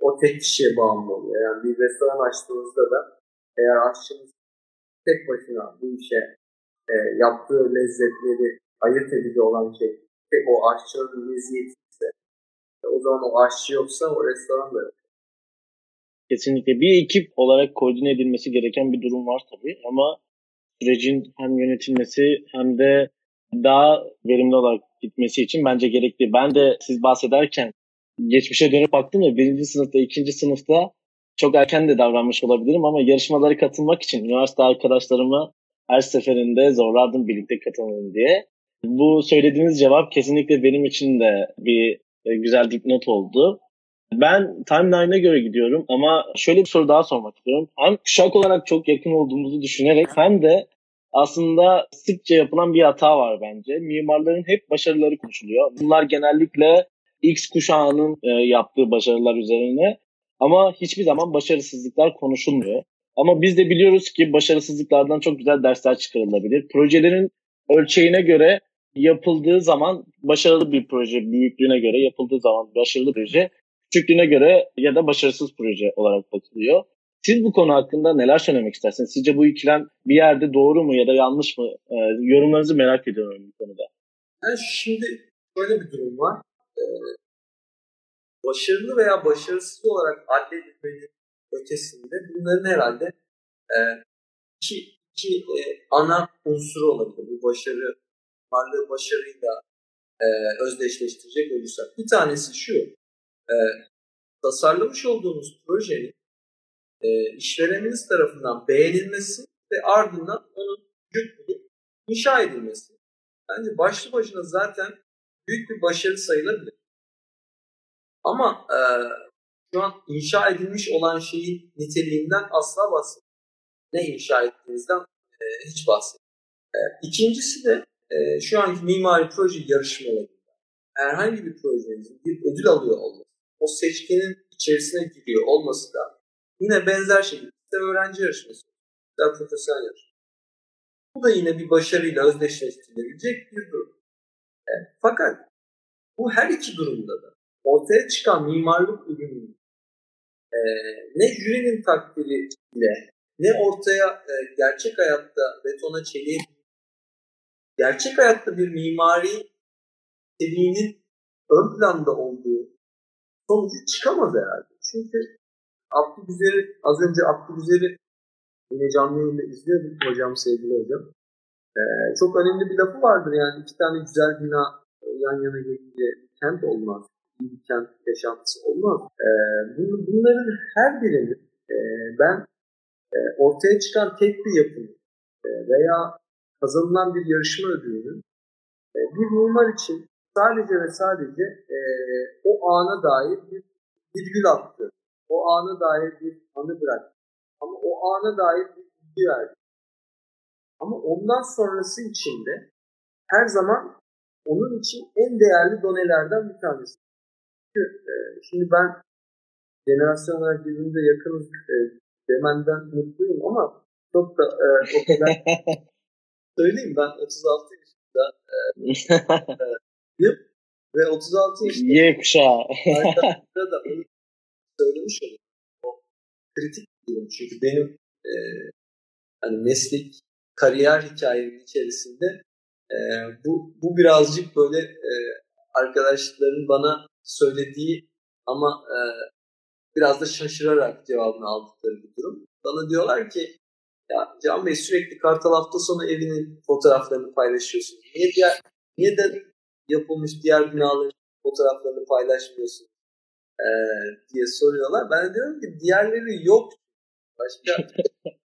o tek kişiye bağımlı oluyor. Yani bir restoran açtığınızda da eğer aşçınız tek başına bu işe e, yaptığı lezzetleri ayırt edici olan şey tek o aşçının meziyeti ise o zaman o aşçı yoksa o restoran da. Kesinlikle. Bir ekip olarak koordine edilmesi gereken bir durum var tabii ama sürecin hem yönetilmesi hem de daha verimli olarak gitmesi için bence gerekli. Ben de siz bahsederken geçmişe dönüp baktım da birinci sınıfta, ikinci sınıfta çok erken de davranmış olabilirim ama yarışmalara katılmak için üniversite arkadaşlarımı her seferinde zorlardım birlikte katılın diye. Bu söylediğiniz cevap kesinlikle benim için de bir e, güzel dipnot oldu. Ben timeline'e göre gidiyorum ama şöyle bir soru daha sormak istiyorum. Hem kuşak olarak çok yakın olduğumuzu düşünerek hem de aslında sıkça yapılan bir hata var bence. Mimarların hep başarıları konuşuluyor. Bunlar genellikle X kuşağının e, yaptığı başarılar üzerine ama hiçbir zaman başarısızlıklar konuşulmuyor. Ama biz de biliyoruz ki başarısızlıklardan çok güzel dersler çıkarılabilir. Projelerin ölçeğine göre yapıldığı zaman başarılı bir proje, büyüklüğüne göre yapıldığı zaman başarılı proje, küçüklüğüne göre ya da başarısız proje olarak bakılıyor. Siz bu konu hakkında neler söylemek istersiniz? Sizce bu ikilem bir yerde doğru mu ya da yanlış mı? Ee, yorumlarınızı merak ediyorum bu konuda. Yani şimdi böyle bir durum var. Ee, başarılı veya başarısız olarak addedilmenin ötesinde bunların herhalde e, iki, iki e, ana unsuru olabilir. Bu başarı, varlığı başarıyla e, özdeşleştirecek olursak. Bir tanesi şu, e, tasarlamış olduğunuz projenin e, işvereniniz tarafından beğenilmesi ve ardından onun yük inşa edilmesi. Bence başlı başına zaten büyük bir başarı sayılabilir. Ama e, şu an inşa edilmiş olan şeyin niteliğinden asla bahsetmiyorum. Ne inşa ettiğinizden e, hiç bahsetmiyorum. E, ikincisi de e, şu anki mimari proje yarışmalarında herhangi bir projenizin bir ödül alıyor olması, o seçkinin içerisine giriyor olması da yine benzer şekilde öğrenci yarışması, ister profesyonel yarışması. Bu da yine bir başarıyla özdeşleştirilebilecek bir durum. Fakat bu her iki durumda da ortaya çıkan mimarlık ürünü e, ne jürinin takdiriyle ne ortaya e, gerçek hayatta betona çeliğe gerçek hayatta bir mimari niteliğinin ön planda olduğu sonucu çıkamaz herhalde. Çünkü Abdülgüzer'i az önce Abdülgüzer'i yine canlı yayında izliyorduk hocam sevgili hocam. Ee, çok önemli bir lafı vardır yani iki tane güzel bina yan yana gelince kent olmaz bir kent yaşantısı olmaz. E, bunların her birini e, ben e, ortaya çıkan tek bir yapının e, veya kazanılan bir yarışma ödülünün e, bir mimar için sadece ve sadece e, o ana dair bir virgül attı. O ana dair bir anı bıraktı. Ama o ana dair bir bilgi verdi. Ama ondan sonrası için de her zaman onun için en değerli donelerden bir tanesi. Çünkü e, şimdi ben jenerasyon olarak birbirimize yakınız e, demenden mutluyum ama çok da e, o kadar söyleyeyim ben 36 yaşında e, e, ve 36 yaşında Y kuşağı. da onu söylemiş olayım. O kritik bir durum çünkü benim e, hani meslek kariyer hikayemin içerisinde e, bu, bu birazcık böyle e, arkadaşların bana söylediği ama e, biraz da şaşırarak cevabını aldıkları bir durum. Bana diyorlar ki ya Can Bey sürekli Kartal hafta sonu evinin fotoğraflarını paylaşıyorsunuz. Niye diğer niye de yapılmış diğer binaların fotoğraflarını paylaşmıyorsun ee, diye soruyorlar. Ben de diyorum ki diğerleri yok. Başka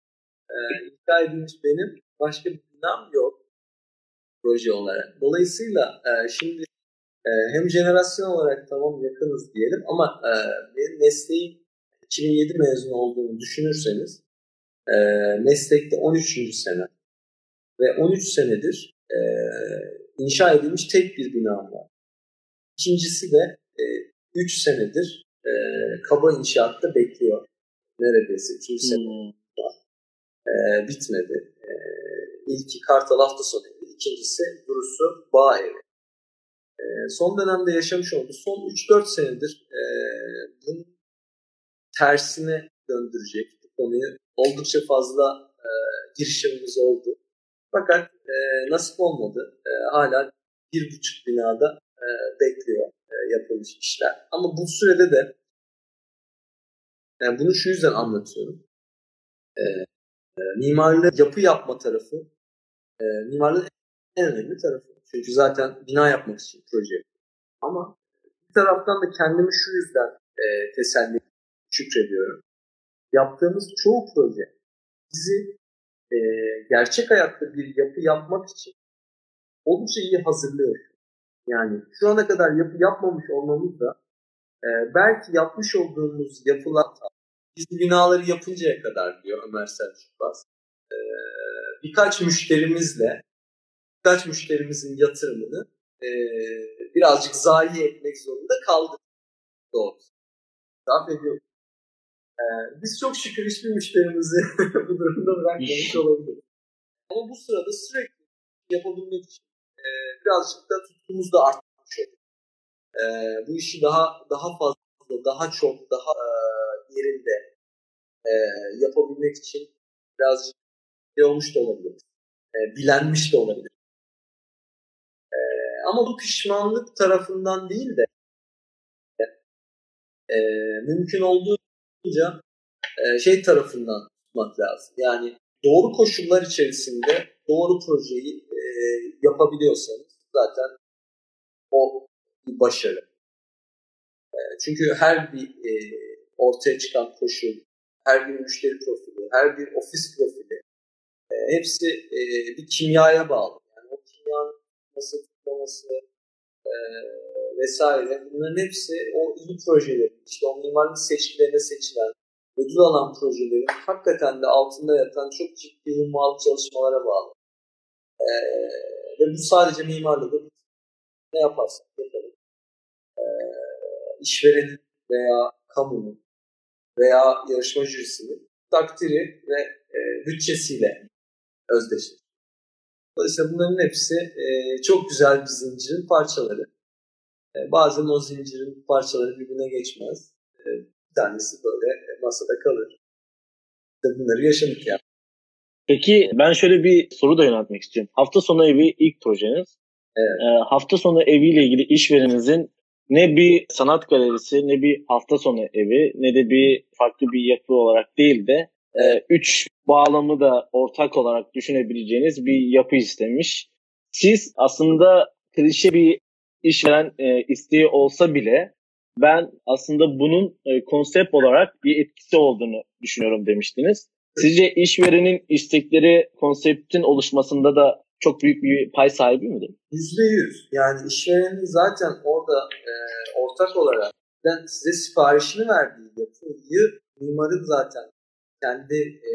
e, inşa edilmiş benim başka bir binam yok proje olarak. Dolayısıyla e, şimdi E, hem jenerasyon olarak tamam yakınız diyelim ama e, benim mesleğim 2007 mezun olduğunu düşünürseniz e, meslekte 13. sene ve 13 senedir e, inşa edilmiş tek bir binam var. İkincisi de e, 3 senedir e, kaba inşaatta bekliyor. Neredeyse 3. sene hmm. E, bitmedi. E, ilki Kartal hafta sonu evi, ikincisi Durusu Bağ evi. E, son dönemde yaşamış olduğu son 3-4 senedir e, bunun tersine döndürecek bu konuyu oldukça fazla e, girişimimiz oldu. Fakat e, nasip olmadı. E, hala bir buçuk binada e, bekliyor e, yapılmış işler. Ama bu sürede de yani bunu şu yüzden anlatıyorum. E, e, mimarlığı yapı yapma tarafı e, mimarlığın en önemli tarafı. Çünkü zaten bina yapmak için proje. Ama bir taraftan da kendimi şu yüzden e, teselli şükrediyorum. Yaptığımız çoğu proje bizi e, gerçek hayatta bir yapı yapmak için oldukça iyi hazırlıyor. Yani şu ana kadar yapı yapmamış olmamız da e, belki yapmış olduğumuz yapılar biz binaları yapıncaya kadar diyor Ömer Selçuk Baz. E, birkaç müşterimizle birkaç müşterimizin yatırımını e, birazcık zayi etmek zorunda kaldık. Doğrusu. Zaaf ediyor. E, biz çok şükür hiçbir müşterimizi bu durumda bırakmamış olabiliriz. Ama bu sırada sürekli yapabilmek için e, birazcık da tutkumuz da artmış oldu. E, bu işi daha daha fazla, daha çok, daha e, yerinde e, yapabilmek için birazcık şey olmuş da olabilir. E, bilenmiş de olabilir. E, ama bu pişmanlık tarafından değil de e, mümkün olduğunca e, şey tarafından tutmak lazım. Yani doğru koşullar içerisinde doğru projeyi e, yapabiliyorsanız zaten o bir başarı. E, çünkü her bir e, ortaya çıkan koşul, her bir müşteri profili, her bir ofis profili e, hepsi e, bir kimyaya bağlı. Yani o kimyanın nasıl tutmaması e, vesaire bunların hepsi o iyi projelerin, işte o mimarlık seçkilerine seçilen, ödül alan projelerin hakikaten de altında yatan çok ciddi hummalı çalışmalara bağlı. E, ve bu sadece mimarlıkta ne yaparsak yapalım. E, işverenin veya kamunun veya yarışma jürisinin takdiri ve e, bütçesiyle özdeşir. Dolayısıyla bunların hepsi e, çok güzel bir zincirin parçaları. E, bazen o zincirin parçaları birbirine geçmez. E, bir tanesi böyle masada kalır. İşte bunları yaşadık yani. Peki ben şöyle bir soru da yöneltmek istiyorum. Hafta sonu evi ilk projeniz. Evet. E, hafta sonu eviyle ilgili işvereninizin ne bir sanat galerisi, ne bir hafta sonu evi, ne de bir farklı bir yapı olarak değil de e, üç bağlamı da ortak olarak düşünebileceğiniz bir yapı istemiş. Siz aslında klişe bir işveren e, isteği olsa bile ben aslında bunun e, konsept olarak bir etkisi olduğunu düşünüyorum demiştiniz. Sizce işverenin istekleri konseptin oluşmasında da çok büyük bir pay sahibi midir? Yüzde yüz. Yani işverenin zaten orada e, ortak olarak size siparişini verdiği yapıyı mimarın zaten kendi e,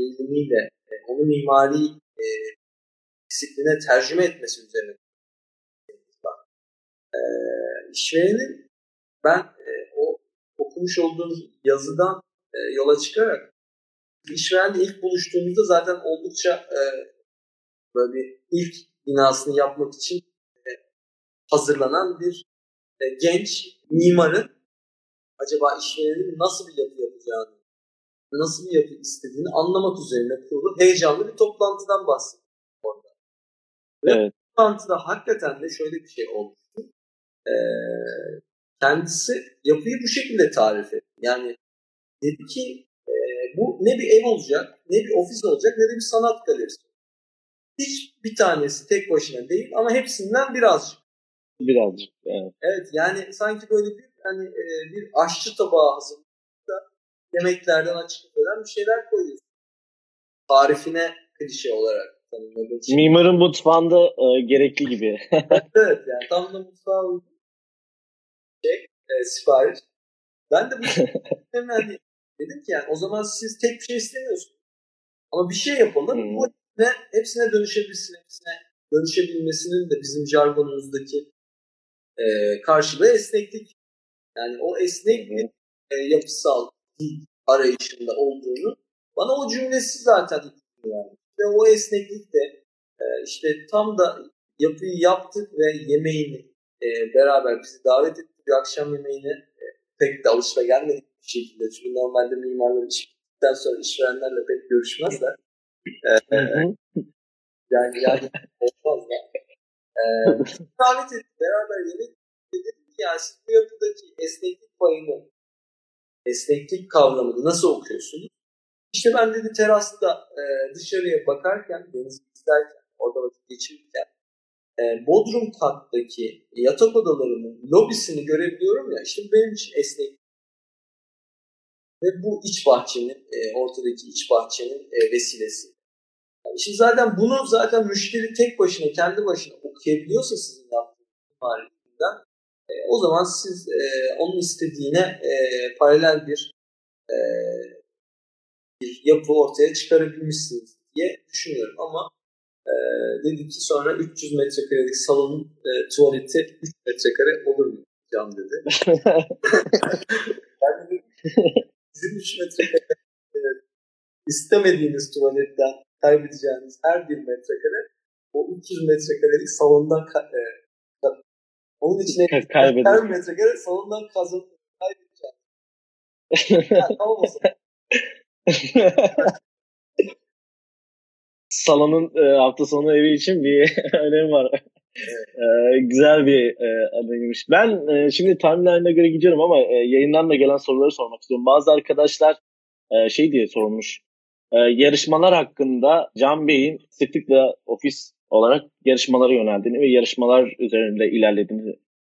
eğilimiyle e, onu mimari e, disipline tercüme etmesi üzerine e, işverenin ben e, o okumuş olduğum yazıdan e, yola çıkarak işverenle ilk buluştuğumuzda zaten oldukça e, böyle bir ilk binasını yapmak için e, hazırlanan bir e, genç mimarın acaba işverenin nasıl bir yapı yapacağını nasıl bir yapı istediğini anlamak üzerine kurulu heyecanlı bir toplantıdan bahsediyor orada. Ve evet. toplantıda hakikaten de şöyle bir şey olmuştu. Ee, kendisi yapıyı bu şekilde tarif etti. Yani dedi ki e, bu ne bir ev olacak, ne bir ofis olacak, ne de bir sanat galerisi. Hiç bir tanesi tek başına değil ama hepsinden birazcık. Birazcık, evet. Evet, yani sanki böyle bir hani e, bir aşçı tabağı hazır yemeklerden açık eden bir şeyler koyuyorsun. Tarifine klişe olarak tanımladığın Mimarın mutfağında e, gerekli gibi. evet yani tam da mutfağa uygun. şey, e, sipariş. Ben de bu hemen dedim ki yani o zaman siz tek bir şey istemiyorsunuz. Ama bir şey yapalım. Bu ne hepsine dönüşebilsin, hepsine dönüşebilmesinin de bizim jargonumuzdaki e, karşılığı esneklik. Yani o esneklik e, yapısal dil arayışında olduğunu bana o cümlesi zaten yani. Ve o esneklik de e, işte tam da yapıyı yaptık ve yemeğini e, beraber bizi davet etti. Bir akşam yemeğine e, pek de alışılagelmedik bir şekilde. Çünkü normalde mimarlar işten sonra işverenlerle pek görüşmezler. E, yani yani olmaz ya. E, davet. Beraber yemek dedim ki yani siz bu yapıdaki esneklik payını esneklik kavramını nasıl okuyorsunuz? İşte ben dedi terasta e, dışarıya bakarken, deniz izlerken, orada vakit geçirirken e, Bodrum kattaki yatak odalarının lobisini görebiliyorum ya işte benim için esnek ve bu iç bahçenin e, ortadaki iç bahçenin e, vesilesi. Yani şimdi zaten bunu zaten müşteri tek başına kendi başına okuyabiliyorsa sizin yaptığınız marifetinden e, o zaman siz e, onun istediğine e, paralel bir e, bir yapı ortaya çıkarabilmişsiniz diye düşünüyorum ama e, dedi ki sonra 300 metrekarelik salonun e, tuvaleti 3 metrekare olur mu Can dedi. ben dedim bizim 3 metrekare e, istemediğiniz tuvaletten kaybedeceğiniz her bir metrekare o 300 metrekarelik salondan e, onun içine her metrekare salondan kazanıp kaybedeceğiniz. yani, tamam o zaman. Salonun e, hafta sonu evi için bir önemi var. e, güzel bir e, adaymış. Ben e, şimdi timeline'e göre gidiyorum ama e, yayından da gelen soruları sormak istiyorum. Bazı arkadaşlar e, şey diye sormuş. E, yarışmalar hakkında Can Bey'in sıklıkla ofis olarak yarışmalara yöneldiğini ve yarışmalar üzerinde ilerlediğini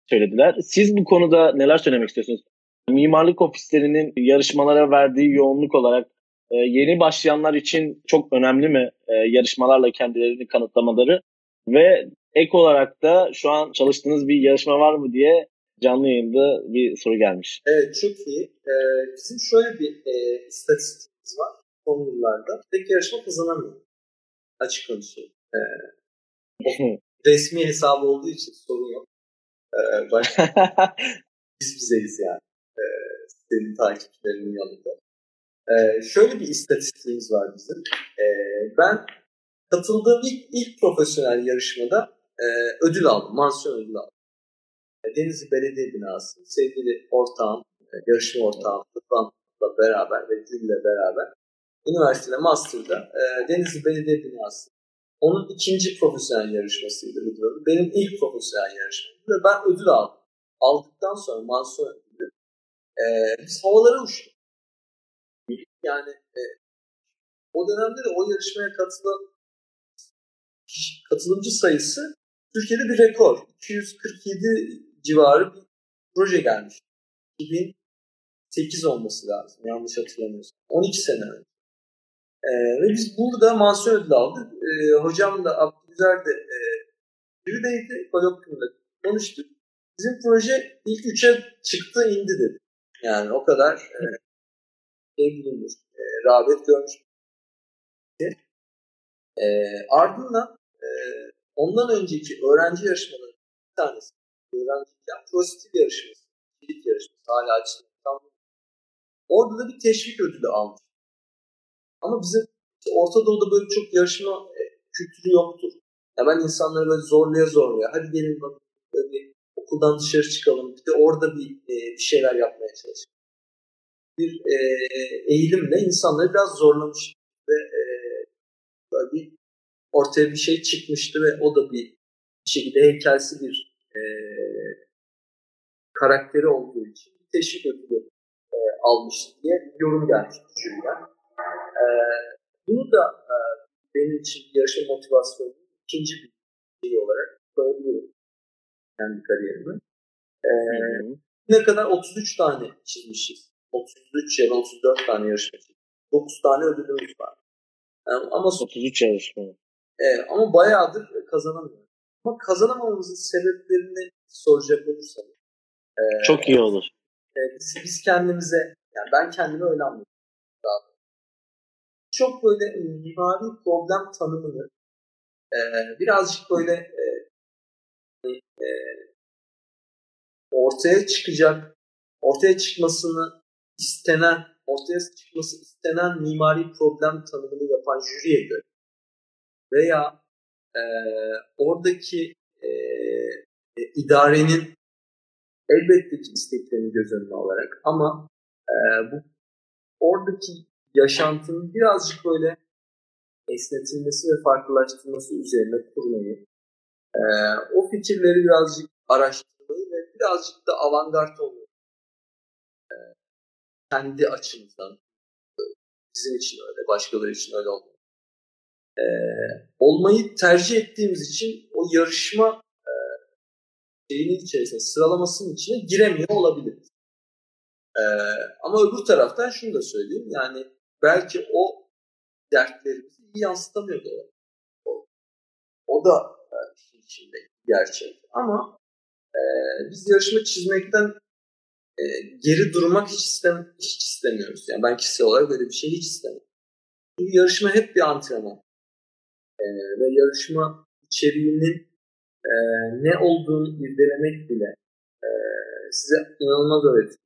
söylediler. Siz bu konuda neler söylemek istiyorsunuz? Mimarlık ofislerinin yarışmalara verdiği yoğunluk olarak e, yeni başlayanlar için çok önemli mi e, yarışmalarla kendilerini kanıtlamaları ve ek olarak da şu an çalıştığınız bir yarışma var mı diye canlı yayında bir soru gelmiş. Evet çok iyi. Ee, bizim şöyle bir e, istatistiğimiz var son yıllarda. Pek yarışma kazanamıyor. Açık konuşayım. Ee, resmi hesabı olduğu için sorun yok. Ee, başka biz bizeyiz yani. Ee, senin takipçilerinin yanında. Ee, şöyle bir istatistiğimiz var bizim. Ee, ben katıldığım ilk, ilk profesyonel yarışmada e, ödül aldım. Mansiyon ödülü aldım. E, Denizli Belediye Binası, sevgili ortağım, e, yarışma ortağım Rıdvan'la beraber ve Gül'le beraber üniversitede, master'da e, Denizli Belediye Binası onun ikinci profesyonel yarışmasıydı Rıdvan'ın. Benim ilk profesyonel yarışmam. Ve ben ödül aldım. Aldıktan sonra mansiyon ödülü e, biz havalara uçtuk. Yani e, o dönemde de o yarışmaya katılan katılımcı sayısı Türkiye'de bir rekor. 247 civarı bir proje gelmiş. 2008 olması lazım yanlış hatırlamıyorsam. 12 sene önce. Ee, ve biz burada mansiyon ödülü aldık. Ee, hocam da Abdülüzer de e, birideydi. Kolokyumda konuştuk. Bizim proje ilk üçe çıktı indi dedi. Yani o kadar e, bilinmiş, e, rağbet görmüş. E, ardından e, ondan önceki öğrenci yarışmaları bir tanesi. Öğrenciyken prostit yarışması, kilit yarışması hala. Tam. Orada da bir teşvik ödülü almış. Ama bizim Orta Doğu'da böyle çok yarışma e, kültürü yoktur. Ya ben insanları böyle zorlaya zorlaya hadi gelin bak böyle bir okuldan dışarı çıkalım bir de orada bir, e, bir şeyler yapmaya çalışalım. Bir e, eğilimle insanları biraz zorlamış ve e, böyle bir ortaya bir şey çıkmıştı ve o da bir, bir şekilde heykelsi bir e, karakteri olduğu için teşvik ödülü e, almıştı diye yorum gelmişti jüriden. E, bunu da e, benim için yarışma motivasyonu ikinci bir şey olarak koyabiliyorum kendi kariyerime. E, ne kadar 33 tane çizmişiz. 33 ya da 34 tane yarışma çizmişiz. 9 tane ödülümüz var. Yani ama 33 yarışma. Evet, ama bayağıdır kazanamıyor. Ama kazanamamamızın sebeplerini soracak olursak Ee, Çok iyi olur. E, biz, biz kendimize, yani ben kendime öyle anlıyorum. Çok böyle e, mimari problem tanımını e, birazcık böyle e, e, ortaya çıkacak, ortaya çıkmasını istenen, ortaya çıkması istenen mimari problem tanımını yapan jüriye göre veya e, oradaki e, e, idarenin elbette ki isteklerini göz önüne alarak ama e, bu oradaki yaşantının birazcık böyle esnetilmesi ve farklılaştırması üzerine kurmayı, e, o fikirleri birazcık araştırmayı ve birazcık da avantgard olmayı kendi açımızdan bizim için öyle, başkaları için öyle olmuyor. E, olmayı tercih ettiğimiz için o yarışma e, şeyinin içerisine, sıralamasının içine giremiyor olabilir. E, ama öbür taraftan şunu da söyleyeyim, yani belki o dertlerimizi iyi yansıtamıyor da o, o da e, işin içinde gerçek. Ama e, biz yarışma çizmekten e, geri durmak hiç, istem hiç istemiyoruz. Yani ben kişisel olarak böyle bir şey hiç istemiyorum. Çünkü yarışma hep bir antrenman. E, ve yarışma içeriğinin e, ne olduğunu irdelemek bile e, size inanılmaz öğretiyor.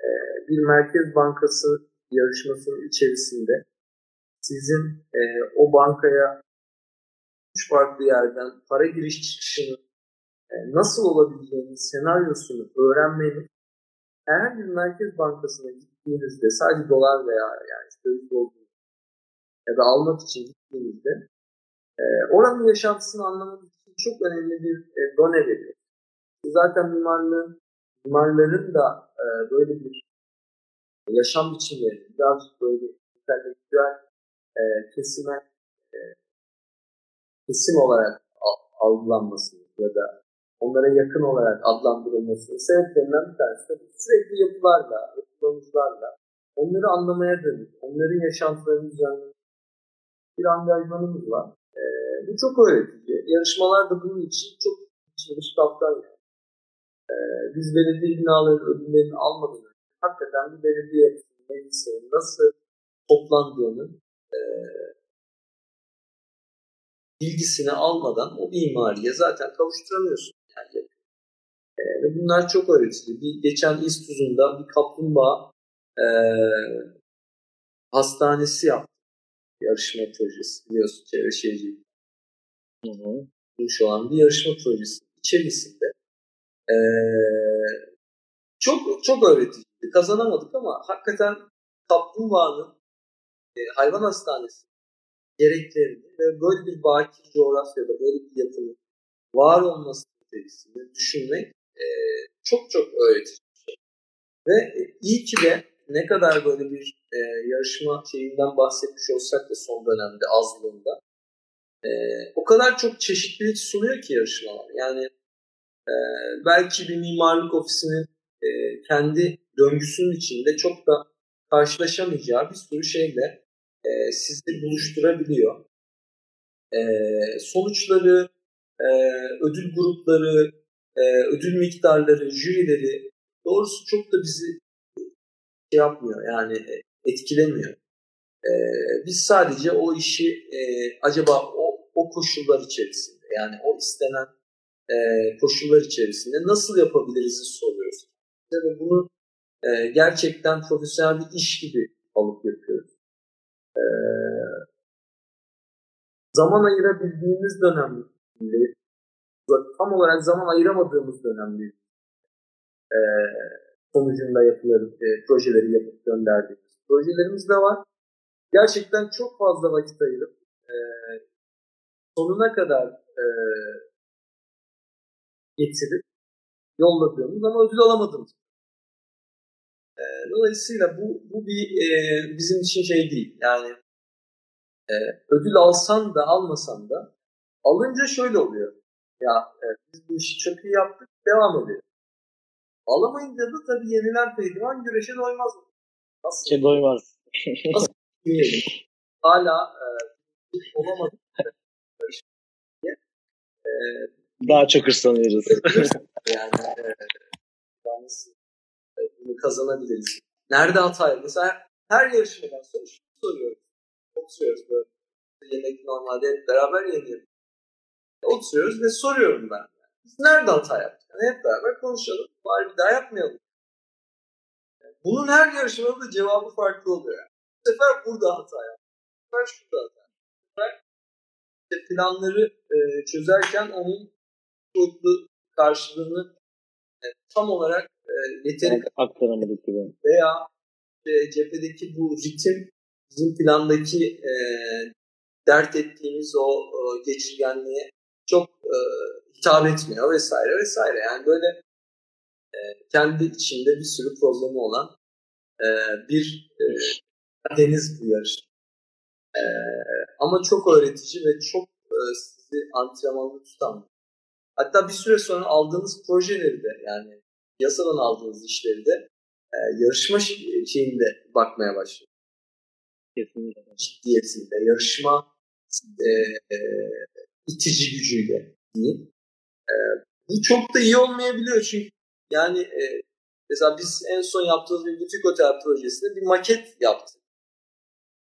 E, bir Merkez Bankası yarışmasının içerisinde sizin e, o bankaya üç farklı yerden para giriş çıkışını e, nasıl olabileceğini senaryosunu öğrenmeniz herhangi bir merkez bankasına gittiğinizde sadece dolar veya yani döviz olduğunu ya da almak için gittiğinizde e, oranın yaşantısını anlamak için çok önemli bir e, done veriyor. Zaten mimarlığın, mimarların da e, böyle bir yaşam biçimleri birazcık böyle entelektüel e, kesime e, kesim olarak algılanması ya da onlara yakın olarak adlandırılması sebeplerinden bir tanesi de sürekli yapılarla, yapılarla onları anlamaya dönük, onların yaşantılarını düzenlemek bir angajmanımız var. E, bu çok öğretici. Yarışmalar da bunun için çok çalışmış kaptan yani. E, biz belediye binaları ödüllerini almadan hakikaten bir belediye meclisinin nasıl toplandığını e, bilgisini almadan o mimariye zaten kavuşturamıyorsun. Yani. E, ve bunlar çok öğretici. Bir, geçen İztuz'unda bir kaplumbağa e, hastanesi yaptı. Yarışma projesi biliyorsun çevre şehircilik. Hı olan bir yarışma projesi içerisinde e, çok çok öğretici. Kazanamadık ama hakikaten kaplumbağanın e, hayvan hastanesi gereklerini ve böyle bir baki coğrafyada böyle bir yapının var olması içerisinde düşünmek e, çok çok öğretici şey. Ve e, iyi ki de ne kadar böyle bir e, yarışma şeyinden bahsetmiş olsak da son dönemde azlığında e, o kadar çok çeşitlilik sunuyor ki yarışmalar. Yani e, belki bir mimarlık ofisinin e, kendi döngüsünün içinde çok da karşılaşamayacağı bir sürü şeyle e, sizi buluşturabiliyor. E, sonuçları, e, ödül grupları, e, ödül miktarları, jürileri doğrusu çok da bizi şey yapmıyor yani etkilemiyor. E, biz sadece o işi e, acaba o, o koşullar içerisinde yani o istenen e, koşullar içerisinde nasıl yapabiliriz soruyoruz. Ve bunu e, gerçekten profesyonel bir iş gibi alıp yapıyoruz. E, zaman ayırabildiğimiz dönemde tam olarak zaman ayıramadığımız dönemde e, sonucunda yapıları, e, projeleri yapıp gönderdiğimiz projelerimiz de var. Gerçekten çok fazla vakit ayırıp e, sonuna kadar e, getirip yolladığımız ama ödül alamadığımız e, dolayısıyla bu, bu bir e, bizim için şey değil. Yani e, ödül alsan da almasan da alınca şöyle oluyor. Ya e, biz bu işi çok iyi yaptık, devam edelim. Alamayınca da tabii yenilen pehlivan güreşe doymaz? Nasıl? Şey doymaz. Nasıl? Hala e, olamadık. e, Daha çok hırslanıyoruz. yani e, nasıl e, bunu kazanabiliriz? Nerede hata yapıyoruz? Mesela her yarışmadan sonra şunu soruyoruz. Oturuyoruz böyle. Yemek normalde hep beraber yeniyoruz. Oturuyoruz ve soruyorum ben. Biz nerede hata yaptık? Yani hep beraber konuşalım. Bari bir daha yapmayalım. bunun her yarışmada da cevabı farklı oluyor. Yani. Bu sefer burada hata yaptık. Bu sefer şurada hata yaptık. Bu sefer işte planları e, çözerken onun boyutlu karşılığını e, tam olarak e, yeteri aktaramadık gibi. Veya e, cephedeki bu ritim bizim plandaki e, dert ettiğimiz o e, geçirgenliğe çok e, hitap etmiyor vesaire vesaire. Yani böyle e, kendi içinde bir sürü problemi olan e, bir e, deniz bu yarış. E, ama çok öğretici ve çok e, sizi antrenmanlı tutan. Hatta bir süre sonra aldığınız projeleri de yani yasadan aldığınız işleri de e, yarışma şeyinde bakmaya başlıyor. Kesinlikle. Ciddiyetinde, yarışma e, e, itici gücüyle diyeyim. E, bu çok da iyi olmayabiliyor çünkü yani e, mesela biz en son yaptığımız bir butik otel projesinde bir maket yaptık.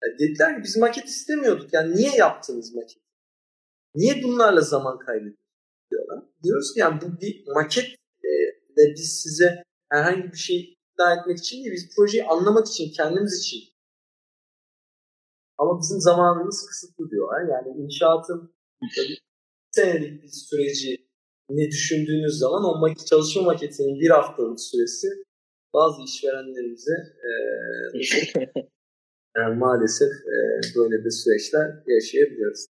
Yani dediler ki biz maket istemiyorduk. Yani niye yaptınız maket? Niye bunlarla zaman kaybediyorsunuz diyorlar. Diyoruz ki yani bu bir maket e, ve biz size herhangi bir şey ikna etmek için değil, biz projeyi anlamak için, kendimiz için. Ama bizim zamanımız kısıtlı diyorlar. Yani inşaatın senelik bir süreci ne düşündüğünüz zaman o mak- çalışma maketinin bir haftalık süresi bazı işverenlerimize e, yani maalesef e, böyle bir süreçler yaşayabiliyoruz.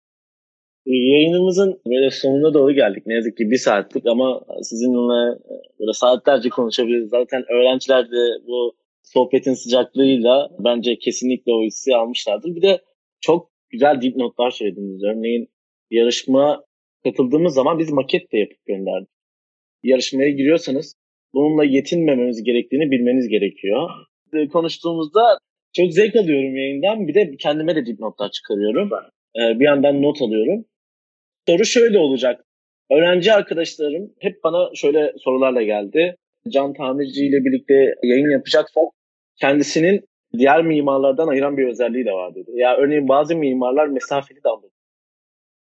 Yayınımızın böyle sonuna doğru geldik. Ne yazık ki bir saatlik ama sizinle böyle saatlerce konuşabiliriz. Zaten öğrenciler de bu sohbetin sıcaklığıyla bence kesinlikle o hissi almışlardır. Bir de çok güzel dipnotlar söylediniz. Örneğin yarışma katıldığımız zaman biz maket de yapıp gönderdik. Yarışmaya giriyorsanız bununla yetinmememiz gerektiğini bilmeniz gerekiyor. Konuştuğumuzda çok zevk alıyorum yayından. Bir de kendime de dipnotlar çıkarıyorum. Bir yandan not alıyorum. Soru şöyle olacak. Öğrenci arkadaşlarım hep bana şöyle sorularla geldi. Can Tamirci ile birlikte yayın yapacaksak kendisinin diğer mimarlardan ayıran bir özelliği de var dedi. Ya örneğin bazı mimarlar mesafeli davranıyor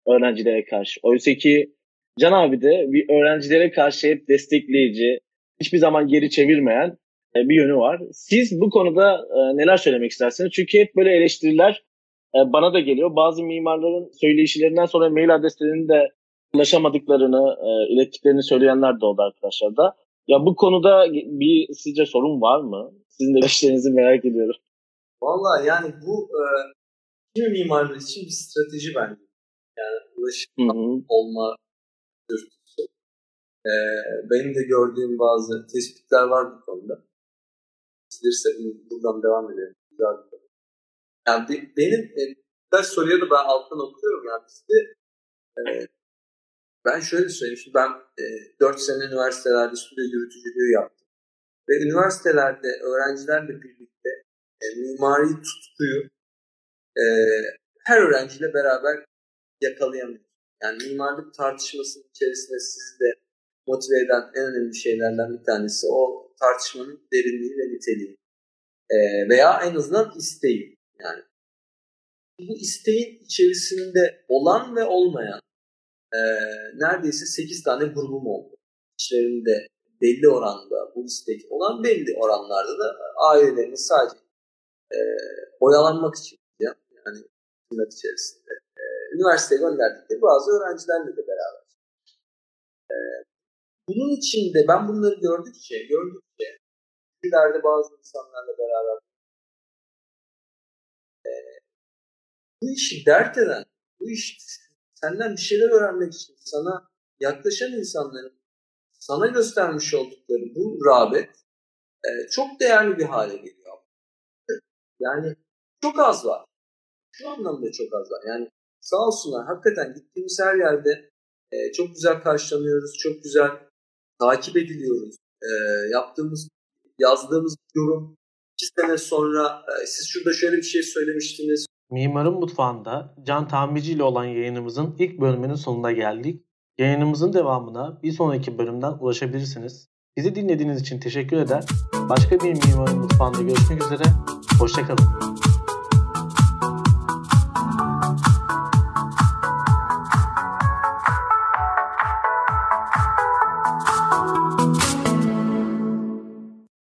öğrencilere karşı. Oysa ki Can abi de bir öğrencilere karşı hep destekleyici, hiçbir zaman geri çevirmeyen e, bir yönü var. Siz bu konuda e, neler söylemek istersiniz? Çünkü hep böyle eleştiriler e, bana da geliyor. Bazı mimarların söyleyişlerinden sonra mail adreslerini de ulaşamadıklarını, ilettiklerini söyleyenler de oldu arkadaşlar da. Ya bu konuda bir sizce sorun var mı? Sizin de görüşlerinizi merak ediyorum. Valla yani bu e, kimi mimarlar için bir strateji bence. Yani ulaşım olma dürtüsü. E, benim de gördüğüm bazı tespitler var bu konuda. İsterse buradan devam edelim. Güzel bir konu. Yani be, benim e, birkaç soruya da ben alttan okuyorum. Yani bizde e, ben şöyle söyleyeyim. Şimdi ben e, 4 sene üniversitelerde stüdyo yürütücülüğü yaptım. Ve üniversitelerde öğrencilerle birlikte e, mimari tutkuyu e, her öğrenciyle beraber yakalayamıyoruz. Yani mimarlık tartışmasının içerisinde sizi de motive eden en önemli şeylerden bir tanesi o tartışmanın derinliği ve niteliği. E, veya en azından isteği. Yani bu isteğin içerisinde olan ve olmayan e, neredeyse 8 tane grubum oldu. İçlerinde belli oranda bu istek olan belli oranlarda da ailelerini sadece e, oyalanmak için yani tırnak içerisinde üniversiteye gönderdikleri bazı öğrencilerle de beraber. E, bunun içinde ben bunları gördükçe, gördükçe ileride bazı insanlarla beraber e, bu işi dert eden, bu iş senden bir şeyler öğrenmek için sana yaklaşan insanların sana göstermiş oldukları bu rağbet e, çok değerli bir hale geliyor. Yani çok az var. Şu anlamda çok az var. Yani sağ olsunlar hakikaten gittiğimiz her yerde e, çok güzel karşılanıyoruz, çok güzel takip ediliyoruz. E, yaptığımız, yazdığımız yorum iki sene sonra e, siz şurada şöyle bir şey söylemiştiniz. Mimarın Mutfağı'nda Can Tamirci ile olan yayınımızın ilk bölümünün sonuna geldik. Yayınımızın devamına bir sonraki bölümden ulaşabilirsiniz. Bizi dinlediğiniz için teşekkür eder. Başka bir mimarın mutfağında görüşmek üzere. Hoşçakalın.